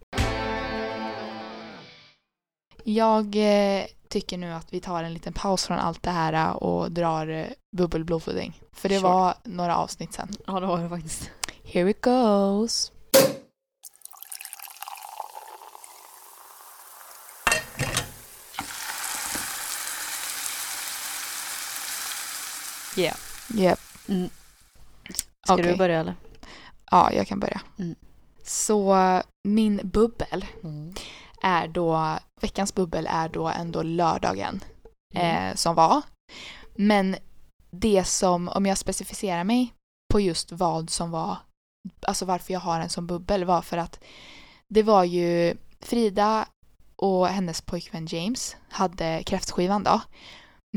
Jag eh, tycker nu att vi tar en liten paus från allt det här eh, och drar eh, bubbelblodpudding. För det Sure. var några avsnitt sen. Ja, det var det faktiskt. Here it goes! Yeah. Yep. Mm. Ska Okej. du börja eller? Ja, jag kan börja. Mm. Så min bubbel är då, veckans bubbel är då ändå lördagen Mm. eh, som var. Men det som, om jag specificerar mig på just vad som var, alltså varför jag har en som bubbel var för att det var ju Frida och hennes pojkvän James hade kräftskivan då.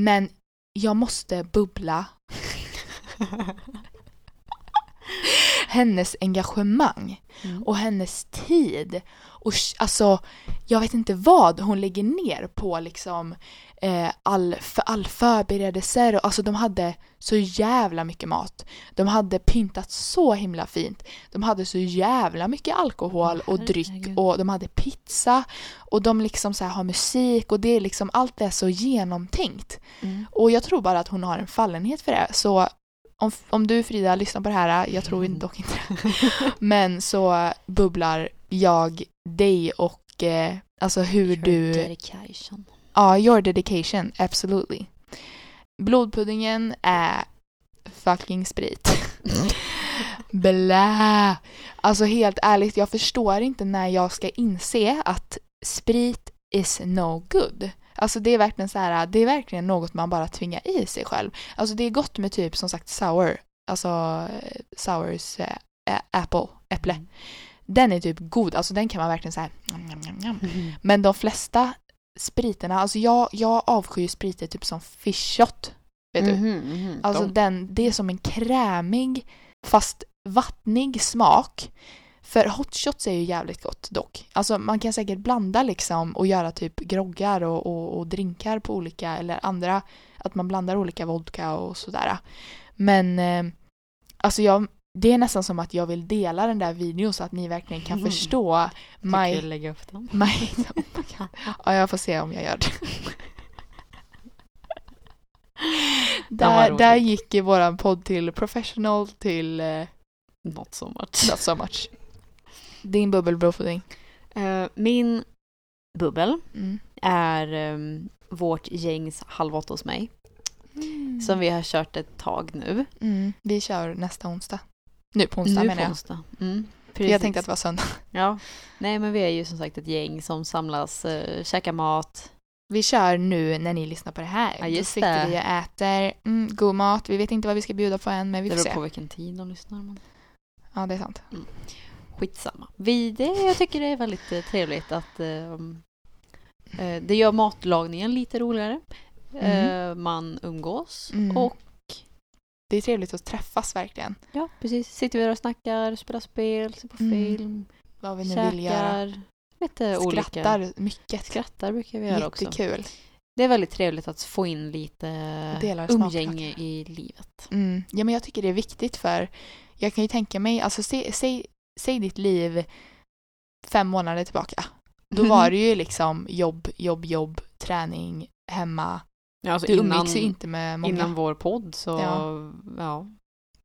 Men jag måste bubbla hennes engagemang Mm. och hennes tid. Och alltså, jag vet inte vad hon lägger ner på liksom eh, all, för all förberedelser. Och, alltså de hade så jävla mycket mat. De hade pyntat så himla fint. De hade så jävla mycket alkohol och dryck och de hade pizza och de liksom så här har musik och det är liksom allt är så genomtänkt. Mm. Och jag tror bara att hon har en fallenhet för det. Så om, om du Frida lyssnar på det här, jag tror Mm. dock inte. Men så bubblar jag dig och eh, alltså hur Your du... Dedication. Ja, your dedication, absolutely. Blodpuddingen är fucking sprit. Blä! Alltså helt ärligt, jag förstår inte när jag ska inse att sprit is no good. Alltså det är verkligen så här, det är verkligen något man bara tvingar i sig själv. Alltså det är gott med typ som sagt sour, alltså eh, sours eh, ä- apple, äpple. Mm. Den är typ god, alltså den kan man verkligen så här, njam. Men de flesta spriterna, alltså jag, jag avskyr spriter typ som fish shot. Vet du? Mhm, mhm. Alltså De- den, det är som en krämig fast vattnig smak. För hot shots är ju jävligt gott dock. Alltså man kan säkert blanda liksom och göra typ groggar och, och, och drinkar på olika eller andra, att man blandar olika vodka och sådär. Men eh, alltså jag, det är nästan som att jag vill dela den där videon så att ni verkligen kan Mm. förstå my du lägga upp den? My... ja, jag får se om jag gör det. Där, där gick våran podd till professional till uh, Not so much. not so much. Din bubbelblodpudding. Eh, min bubbel Mm. är um, vårt gängs Halv åtta hos mig. Som vi har kört ett tag nu. Mm. Vi kör nästa onsdag. Nu på onsdag nu menar på jag. onsdag. Mm, För jag precis. tänkte att det var söndag. Ja. Nej men vi är ju som sagt ett gäng som samlas, uh, käkar mat, Vi kör nu när ni lyssnar på det här. Ja, just Då sitter det. vi och äter mm, god mat. Vi vet inte vad vi ska bjuda på än, men vi Det får beror se. på vilken tid de lyssnar. Men Ja, det är sant. Skitsamma. Vi, det, jag tycker det är väldigt eh, trevligt att eh, eh, det gör matlagningen lite roligare. Eh, man umgås Mm. och Det är trevligt att träffas verkligen. ja, precis. Sitter vi där och snackar, spelar spel, ser på Mm. film, Vad vi nu vill göra. käkar. Lite olika. Skrattar mycket. Skrattar brukar vi göra också. Jättekul. Det är väldigt trevligt att få in lite umgänge i livet. Mm. Ja, men jag tycker det är viktigt för jag kan ju tänka mig, alltså säg, säg, säg ditt liv fem månader tillbaka. Då var det ju liksom jobb, jobb, jobb, träning, hemma. Ja, alltså Du innan, umgicks ju inte med många. innan vår podd så Ja. ja.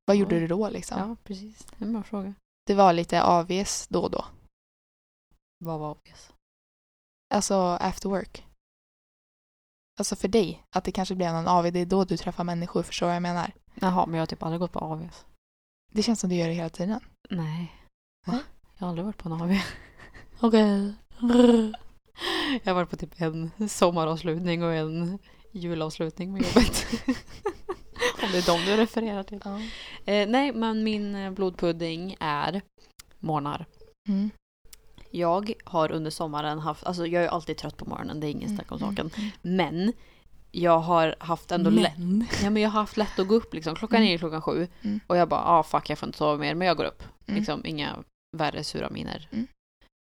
Vad gjorde du då liksom? Ja, precis. Det är en bra fråga. Det var lite AVs då och då. Vad var obvious? Alltså after work. Alltså för dig, att det kanske blev någon AV, det är då du träffar människor, förstår vad jag menar? Jaha, men jag har typ aldrig gått på AVs. Det känns som du gör det hela tiden. Nej. Va? Jag har aldrig varit på en AV. Okej. Jag har varit på typ en sommaravslutning och en julavslutning med jobbet. Om det är de du refererar till. Eh, nej, men min eh, blodpudding är morgnar. Mm. Jag har under sommaren haft, alltså jag är alltid trött på morgonen, det är ingen snack om saken. Men jag har haft ändå lätt, ja, men jag har haft lätt att gå upp liksom. Klockan Mm. är klockan sju Mm. och jag bara, ah fuck jag får inte sova mer, men jag går upp. Mm. Liksom inga värre sura miner. Mm.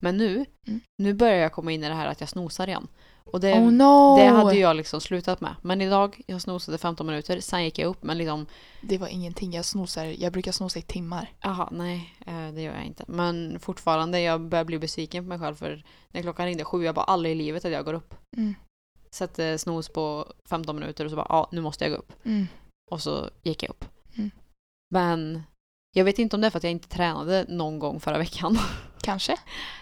Men nu, Mm. nu börjar jag komma in i det här att jag snosar igen. Och det, Oh no! det hade jag liksom slutat med. Men idag, jag snosade 15 minuter, sen gick jag upp, men liksom, Det var ingenting. Jag snosar, jag brukar snosa i timmar. jaha, nej, eh, det gör jag inte. Men fortfarande, jag börjar bli besviken på mig själv för när klockan ringde sju, jag bara aldrig i livet att jag går upp. Mm. Sätter snos på 15 minuter och så bara, ja, nu måste jag gå upp. Mm. Och så gick jag upp. Mm. Men jag vet inte om det är för att jag inte tränade någon gång förra veckan. Kanske.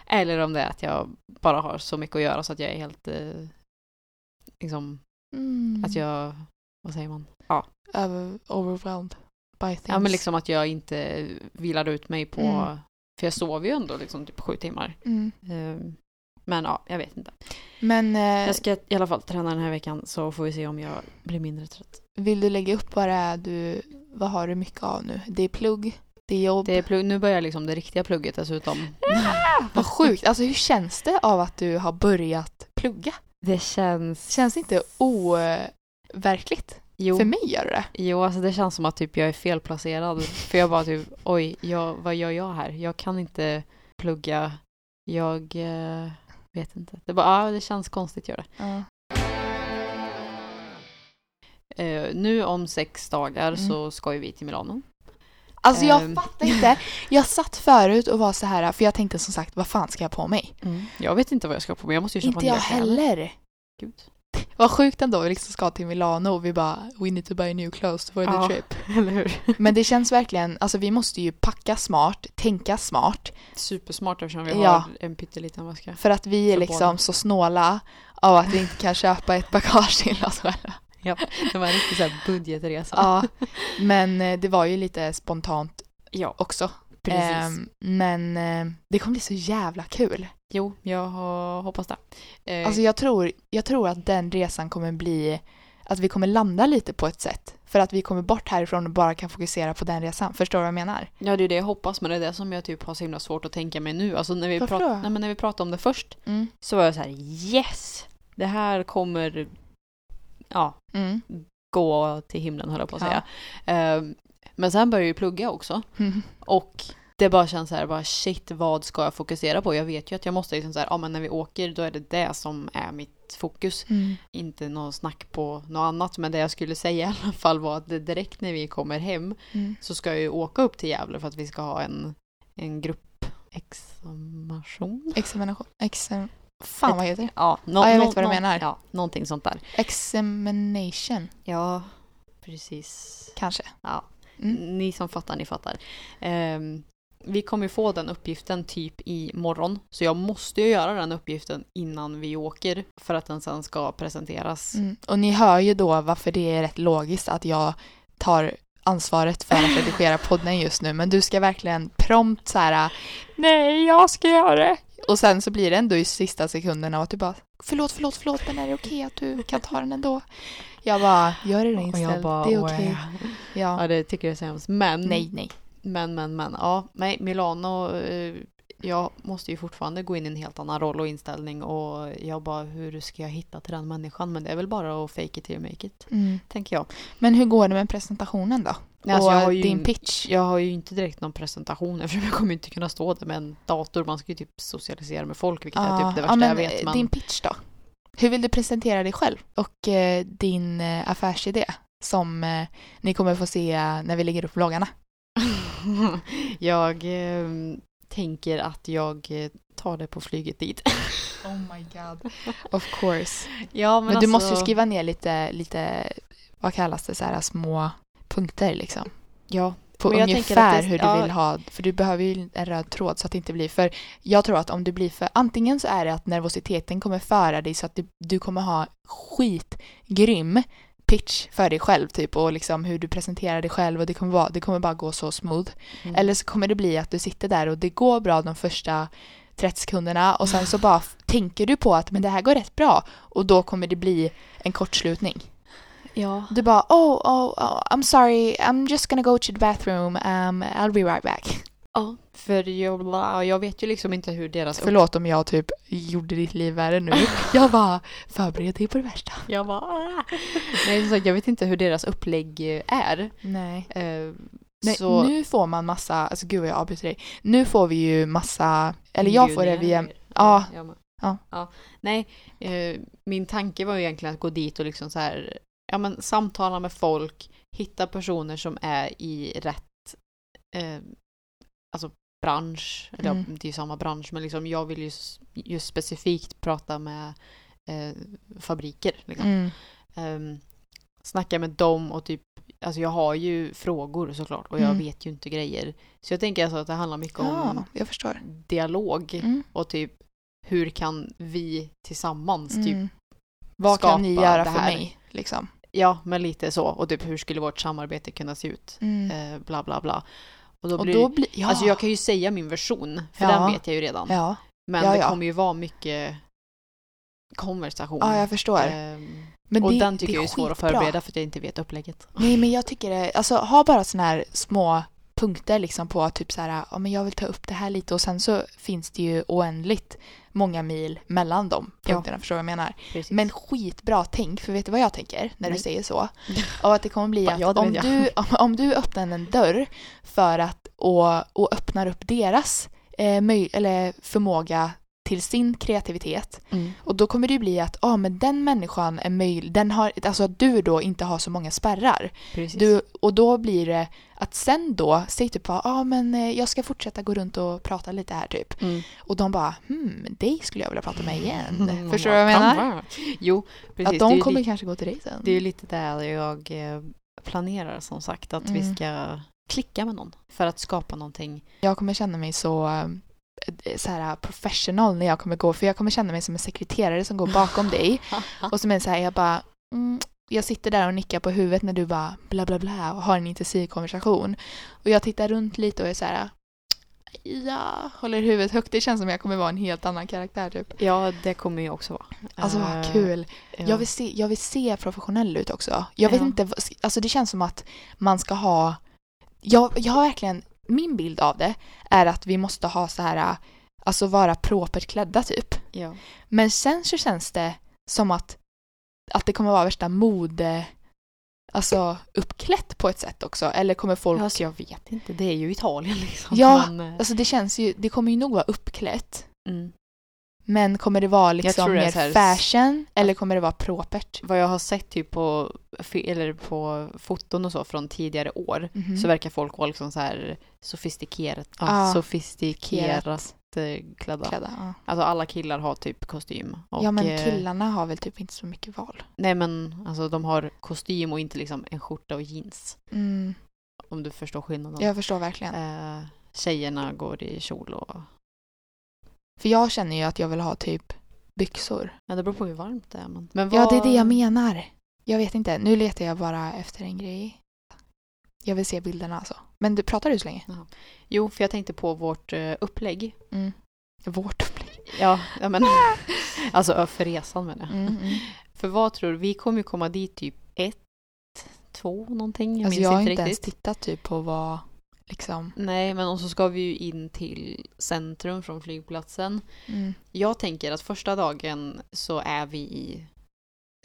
Eller om det är att jag bara har så mycket att göra så att jag är helt... Eh, liksom, Mm. att jag... Vad säger man? Över, overwhelmed by things. Ja, men liksom att jag inte vilar ut mig på... Mm. För jag sover ju ändå liksom typ sju timmar. Mm. Eh, men ja, jag vet inte. Men eh, Jag ska i alla fall träna den här veckan så får vi se om jag blir mindre trött. vill du lägga upp vad det är du, vad har du mycket av nu? Det är plugg, det är jobb. Det är plugg, nu börjar liksom det riktiga plugget dessutom. Vad sjukt. Alltså hur känns det av att du har börjat plugga? Det känns... Känns det inte overkligt? Jo. För mig gör det. Jo, alltså det känns som att typ jag är felplacerad. För jag bara typ, oj, jag, vad gör jag här? Jag kan inte plugga. Jag eh, vet inte. Det bara, ja, det känns konstigt gör det. Ja. Eh, nu om sex dagar Mm. så ska ju vi till Milano. Alltså jag Ehm. fattar inte. Jag satt förut och var så här, för jag tänkte som sagt, vad fan ska jag på mig? Jag vet inte vad jag ska på mig. Jag måste ju köpa Inte jag heller. Gud. Vad sjukt ändå, vi liksom ska till Milano och vi bara, we need to buy new clothes for Ja. the trip. Eller hur? Men det känns verkligen, alltså vi måste ju packa smart, tänka smart. Supersmart eftersom vi Ja. har en pytteliten väska. För att vi är liksom båda. så snåla av att vi inte kan köpa ett bagage till oss själva. Ja, det var en riktig så här budgetresa. Ja, men eh, det var ju lite spontant ja också. precis. Ehm, men eh, det kommer bli så jävla kul. Jo, jag hoppas det. Eh, Alltså jag tror, jag tror att den resan kommer bli att vi kommer landa lite på ett sätt. För att vi kommer bort härifrån och bara kan fokusera på den resan. Förstår du vad jag menar? Ja, det är det jag hoppas, men det är det som jag typ har så himla svårt att tänka mig nu. Alltså när vi, prat... Nej, men när vi pratade om det först Mm. så var jag så här: yes! Det här kommer ja, Mm. gå till himlen höll jag på att Ja. säga. Ehm, men sen började jag ju plugga också Mm. och det bara känns så här, bara shit, vad ska jag fokusera på? Jag vet ju att jag måste liksom så här, ja men när vi åker då är det det som är mitt fokus. Mm. Inte något snack på något annat, men det jag skulle säga i alla fall var att direkt när vi kommer hem Mm. så ska jag ju åka upp till Gävle för att vi ska ha en, en gruppexamination. Examination. Exam... Fan vad heter det? Ja, nå- Ja, jag nå- vet vad du nå- menar. Ja, någonting sånt där. Examination. Ja, precis. Kanske. Ja, Mm. ni som fattar, ni fattar. Ehm, vi kommer få den uppgiften typ i morgon, så jag måste ju göra den uppgiften innan vi åker för att den sen ska presenteras. Mm. Och ni hör ju då varför det är rätt logiskt att jag tar ansvaret för att redigera podden just nu. Men du ska verkligen prompt så här. Nej, jag ska göra det. Och sen så blir det ändå i sista sekunderna att du bara förlåt, förlåt, förlåt men är det okej att du kan ta den ändå? Jag bara, gör det Och inställd, jag bara, det är "Åh, okej. Ja, Ja. det tycker jag är så hemskt. Men, Nej, nej. men, men, men. Ja, nej, Milano. eh, Jag måste ju fortfarande gå in i en helt annan roll och inställning och jag bara, hur ska jag hitta till den människan? Men det är väl bara att fake it till make it, Mm. tänker jag. Men hur går det med presentationen då? Nej, alltså, jag har ju din in- pitch? Jag har ju inte direkt någon presentation eftersom jag kommer inte kunna stå där med en dator. Man ska ju typ socialisera med folk, vilket är typ det värsta men jag vet. eh, Men... din pitch då? Hur vill du presentera dig själv och eh, din eh, affärsidé som eh, ni kommer få se när vi lägger upp vloggarna? jag eh, tänker att jag eh, tar det på flyget dit. Oh my god. Of course. ja, Men, du måste ju alltså- skriva ner lite, lite, vad kallas det, så här små punkter liksom. Ja, På Men ungefär att det- hur du ja. vill ha, för du behöver ju en röd tråd så att det inte blir för, jag tror att om du blir för, antingen så är det att nervositeten kommer föra dig så att du, du kommer ha skitgrym pitch för dig själv typ och liksom hur du presenterar dig själv och det kommer, vara, det kommer bara gå så smooth. Mm. Eller så kommer det bli att du sitter där och det går bra de första 30 sekunderna och sen så bara tänker du på att men det här går rätt bra och då kommer det bli en kortslutning. Ja. Du bara oh, oh, oh I'm sorry, I'm just gonna go to the bathroom, um, I'll be right back. ja, för jag, jag vet ju liksom inte hur deras... Förlåt om jag typ gjorde ditt liv värre nu. Jag bara förbered dig på det värsta. Jag bara... "Ah." Nej, sagt, jag vet inte hur deras upplägg eh, är. Nej. Eh, Nej, så... nu får man massa, alltså gud vad jag avbryter dig. Nu får vi ju massa, eller jag får det via, ja. Ja. ja. Nej, eh, min tanke var ju egentligen att gå dit och liksom så här, ja men samtala med folk, hitta personer som är i rätt, eh, alltså bransch, eller Mm. ja, det är ju samma bransch, men liksom jag vill ju just specifikt prata med eh, fabriker. Liksom. Mm. Ehm, snacka med dem och typ, alltså jag har ju frågor såklart och jag Mm. vet ju inte grejer. Så jag tänker alltså att det handlar mycket om Ja, dialog Mm. och typ hur kan vi tillsammans typ, Mm. Vad kan ni skapa göra för mig? Liksom. Ja men lite så och typ hur skulle vårt samarbete kunna se ut? Mm. Eh, bla bla bla. Och då och blir då blir, ja. Alltså jag kan ju säga min version, för Ja. den vet jag ju redan. ja. Men Ja, det kommer ju vara mycket konversation. ja, jag förstår. Ehm, Men och det, den tycker jag är svår att förbereda för att jag inte vet upplägget. Nej, men jag tycker det, alltså ha bara såna här små punkter liksom på typ så här, ja men jag vill ta upp det här lite och sen så finns det ju oändligt många mil mellan de Ja. punkterna, förstår du vad jag menar? Precis. Men skitbra tänk, för vet du vad jag tänker när Nej. du säger så? Och att det kommer bli att ja, om, du, om, om du öppnar en dörr för att och, och öppnar upp deras eh, eller förmåga till sin kreativitet Mm. och då kommer det ju bli att ja men den människan är möjlig, den har, alltså att du då inte har så många spärrar. Precis. Du, och då blir det att sen då, säg typ bara, ja men eh, jag ska fortsätta gå runt och prata lite här typ. Mm. Och de bara, hmm, dig skulle jag vilja prata med igen. Mm, Förstår du vad jag menar? Jo, precis. Att de kommer kanske gå till dig sen. Det är ju lite där jag eh, planerar som sagt, att vi Mm. ska klicka med någon för att skapa någonting. Jag kommer känna mig så, eh, så här professional när jag kommer gå, för jag kommer känna mig som en sekreterare som går bakom dig. Och som är så här, jag bara, mm, jag sitter där och nickar på huvudet när du bara bla bla bla och har en intensiv konversation. Och jag tittar runt lite och är så här, ja, håller huvudet högt. Det känns som jag kommer vara en helt annan karaktär typ. Ja, det kommer jag också vara. Alltså vad Eh, kul. ja. Jag vill, se, jag vill se professionell ut också. Jag vet Ja. inte, alltså det känns som att man ska ha, jag, jag har verkligen, min bild av det är att vi måste ha så här, alltså vara propert klädda typ. Ja. Men sen så känns det som att, att det kommer vara värsta mode, alltså uppklätt på ett sätt också. Eller kommer folk, Ja, Alltså jag vet inte, det är ju Italien liksom. Ja, men, eh, alltså det känns ju, det kommer ju nog vara uppklätt. mm. Men kommer det vara liksom mer här- fashion eller kommer det vara propert? Vad jag har sett typ på, eller på foton och så från tidigare år Mhm. så verkar folk vara liksom så här sofistikerat, ja, Ah, sofistikerat eh, klädda. Klädda, ja. Alltså alla killar har typ kostym. Och, ja men eh, killarna har väl typ inte så mycket val. Nej men alltså de har kostym och inte liksom en skjorta och jeans. Mm, Om du förstår skillnaden. jag förstår verkligen. Eh, tjejerna går i kjol och... För jag känner ju att jag vill ha typ byxor. Ja det beror på hur varmt det är. Men, men Ja, vad... det är det jag menar. Jag vet inte. Nu letar jag bara efter en grej. Jag vill se bilderna alltså. Men du pratar du så länge? Jo, för jag tänkte på vårt eh, upplägg. Mm. Vårt upplägg. Ja, ja men alltså för resan menar jag. Mm, mm. För vad tror du, vi kommer ju komma dit typ ett, två någonting, jag Alltså minns jag har inte ens tittat typ på vad liksom. Nej, men och så ska vi ju in till centrum från flygplatsen. Mm. Jag tänker att första dagen så är vi i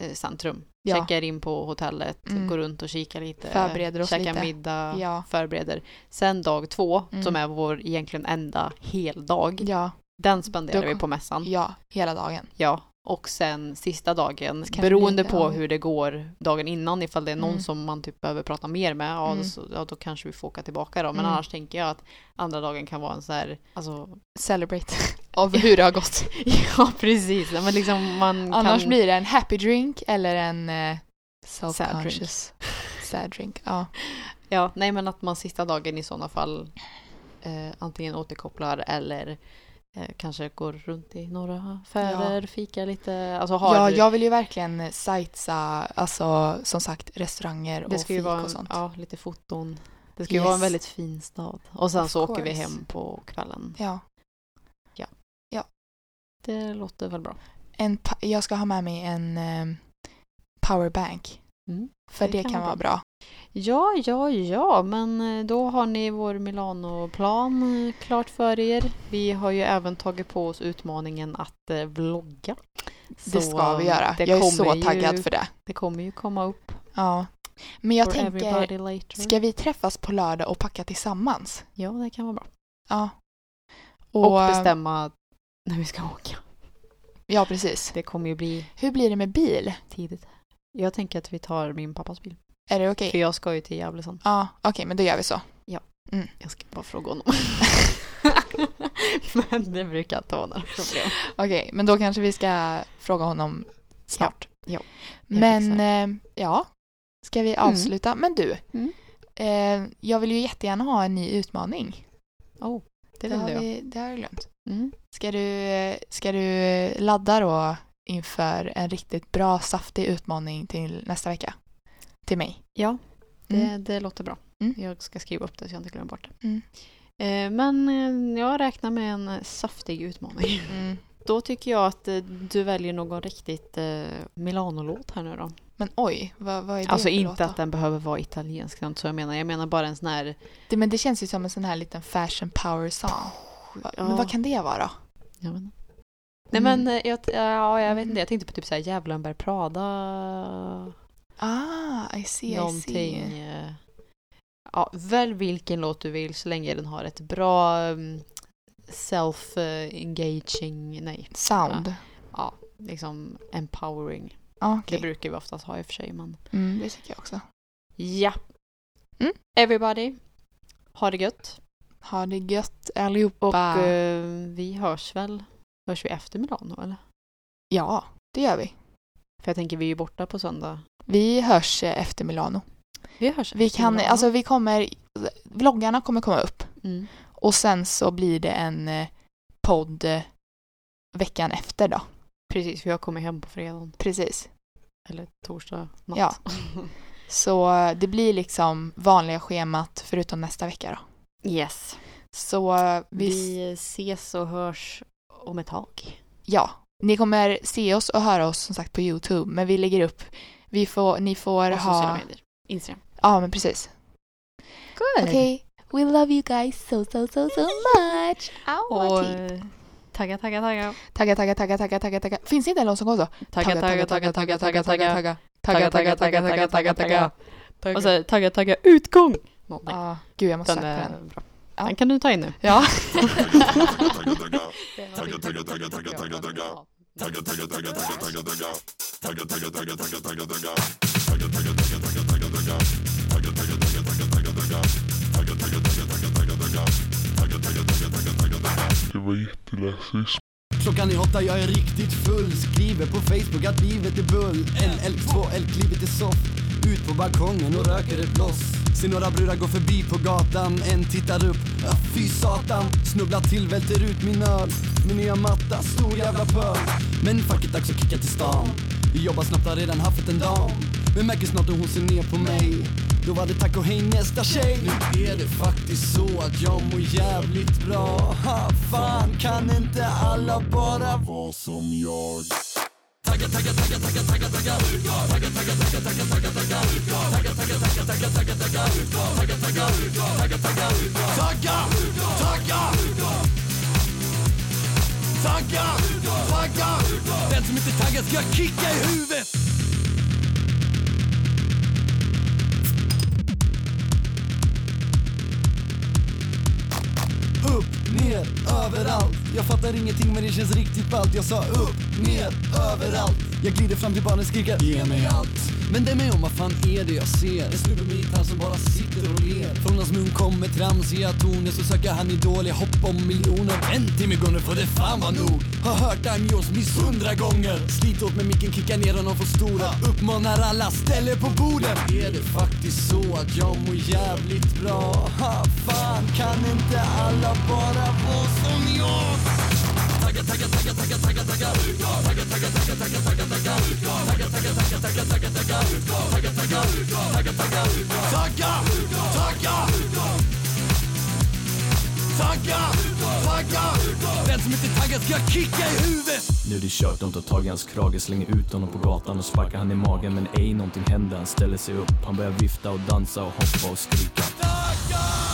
eh, centrum. Ja. Checkar in på hotellet, Mm. går runt och kikar lite. Förbereder oss käkar lite. middag, Ja. förbereder. Sen dag två, Mm. som är vår egentligen enda heldag. Ja, Den spenderar Då vi på mässan. ja, hela dagen. Ja, och sen sista dagen, Så kan det beroende bli- på ja. hur det går dagen innan, ifall det är någon Mm. som man typ behöver prata mer med, ja, Mm. så, ja då kanske vi får åka tillbaka då. Men Mm. annars tänker jag att andra dagen kan vara en så här, alltså, Celebrate av hur det har gått. ja precis, men liksom man Annars kan... blir det en happy drink eller en eh, Sad self-conscious sad drink. Ja. Ja, nej men att man sista dagen i sådana fall eh, antingen återkopplar eller kanske går runt i några affärer, fika lite, alltså har... ja, jag vill ju verkligen sightsa, alltså som sagt restauranger och ju fik vara och sånt. ja, lite foton. Det ska ju Yes. vara en väldigt fin stad. Och sen Of så åker vi course. hem på kvällen. Ja. Det låter väl bra. En, jag ska ha med mig en eh, powerbank. Mm. För Det det, kan vara vara bra. Ja, ja, ja, men eh, då har ni vår Milano-plan eh, klart för er. Vi har ju även tagit på oss utmaningen att eh, vlogga. Det ska vi göra. jag är så taggad ju, för det. Det kommer ju komma upp Ja. Men jag tänker, ska vi träffas på lördag och packa tillsammans? Ja, det kan vara bra. Ja. Och, eh, bestämma när vi ska åka. Ja, precis. Det kommer ju bli Hur blir det med bil? tidigt. Jag tänker att vi tar min pappas bil. Är det okej? För jag ska ju till Gävle sen. Ja, okej, men då gör vi så. Jag ska bara fråga honom. Men det brukar inte vara några problem. Okej, men då kanske vi ska fråga honom snart. Ja, ja, jag Men eh, ja, ska vi avsluta? Men du, Mm. eh, jag vill ju jättegärna ha en ny utmaning. Oh, det vill har, jag. vi, det har jag glömt. Mm. Ska du, eh, ska du ladda då inför en riktigt bra saftig utmaning till nästa vecka? Till mig? Ja, det, Mm. det låter bra. Mm. Jag ska skriva upp det så jag inte glömmer bort det. Mm. Eh, Men eh, jag räknar med en eh, saftig utmaning. Mm. Då tycker jag att du väljer någon riktigt Milano-låt här nu då. Men oj, vad, vad är det Alltså för inte låt då? att den behöver vara italiensk, det så jag menar. Jag menar bara en sån här... det, Men det känns ju som en sån här liten fashion power song. Va, Ja. Men vad kan det vara? Jag inte. Nej Mm. men jag, ja, jag vet inte, jag tänkte på typ såhär Djävulen Prada. Ah, I see, I någonting. see. eh, Ja, välj vilken låt du vill så länge den har ett bra um, self-engaging, nej, Sound. ja, liksom empowering. Ah, Det brukar vi oftast ha i och för sig, men mm, det tycker jag också. ja. Mm. Everybody, ha det gött. Ha det gött allihopa. Och eh, vi hörs väl, hörs vi efter Milano eller? ja, det gör vi. För jag tänker vi är ju borta på söndag. Vi hörs eh, efter Milano. Vi hörs Vi efter kan, Milano. alltså vi kommer, vloggarna kommer komma upp Mm. och sen så blir det en eh, podd eh, veckan efter då. Precis, för jag kommer hem på fredagen. Precis. Eller torsdag natt. Ja. Så det blir liksom vanliga schemat förutom nästa vecka då. Yes. Så vi, Vi ses och hörs om ett tag. ja, ni kommer se oss och höra oss som sagt på Youtube men vi lägger upp, vi får, ni får Och sociala ha, medier. Instagram. ja men precis. Good. Okej, we love you guys so so so so much. Och eh, tagga, tagga, tagga. Tagga, tagga, tagga, tagga, tagga, tagga. Finns inte en låt som går så? Tagga, tagga, tagga, tagga, tagga, tagga. Tagga, tagga, tagga, tagga, tagga, tagga. Och så tagga, tagga, utgång! Någonting. Ja, gud jag måste söka på den. Den kan du ta in nu. Ja. Det var jätteläskigt. Klockan är åtta, jag är riktigt full Skriver på Facebook att livet är bull En elk, två elk, livet är soft ut på balkongen och röker ett bloss. Ser några brudar gå förbi på gatan En tittar upp, fy satan Snubblar till, välter ut min öl. Min nya matta, stor jävla pöl. Men fuck it, dags att kicka till stan. Vi jobbar snabbt, har redan haft en dam. Men märker snart hur hon ser ner på mig. Då var det tack och hej nästa tjej. Nu är det faktiskt så att jag mår jävligt bra. Ha, Fan kan inte alla bara vara som jag? Tagga, tagga, tagga, tagga, tagga, tagga Tagga, tagga, tagga, tagga, tagga, tagga Tagga, tagga, tagga, tagga, tagga, tagga Tagga, tagga, tagga, tagga Tagga, tagga Tagga, tagga Den som inte taggar ska jag kicka i huvudet Upp, ner, överallt jag fattar ingenting men det känns riktigt ballt. Jag sa upp, ner, överallt. Jag glider fram till barnen skriker Ge mig allt. Men det mig om vad fan är det jag ser? En snubbe med gitarr som bara sitter och ler. Från hans mun kommer tramsiga toner Så söker han idol, jag hoppar om miljoner En timme gånger får det fan vara nog Har hört I'm yours miss hundra gånger Slit åt med micken, kicka ner honom för stora Uppmanar alla, ställer på borden Är det faktiskt så att jag mår jävligt bra? Ha, fan kan inte alla bara vara som jag? Tagga, tagga, tagga, tagga, tagga, tagga Tagga, tagga, tagga, tagga, tagga, tagga Tagga, tagga, tagga, tagga, tagga, tagga Tagga, tagga, tagga, tagga Tagga, tagga Tagga, tagga den som inte taggar ska kicka i huvudet Nu är det kört, de tar tag i hans krage, slänger ut honom på gatan och sparkar han i magen men ej någonting händer. Han ställer sig upp, han börjar vifta och dansa och hoppa och skrika. Tagga,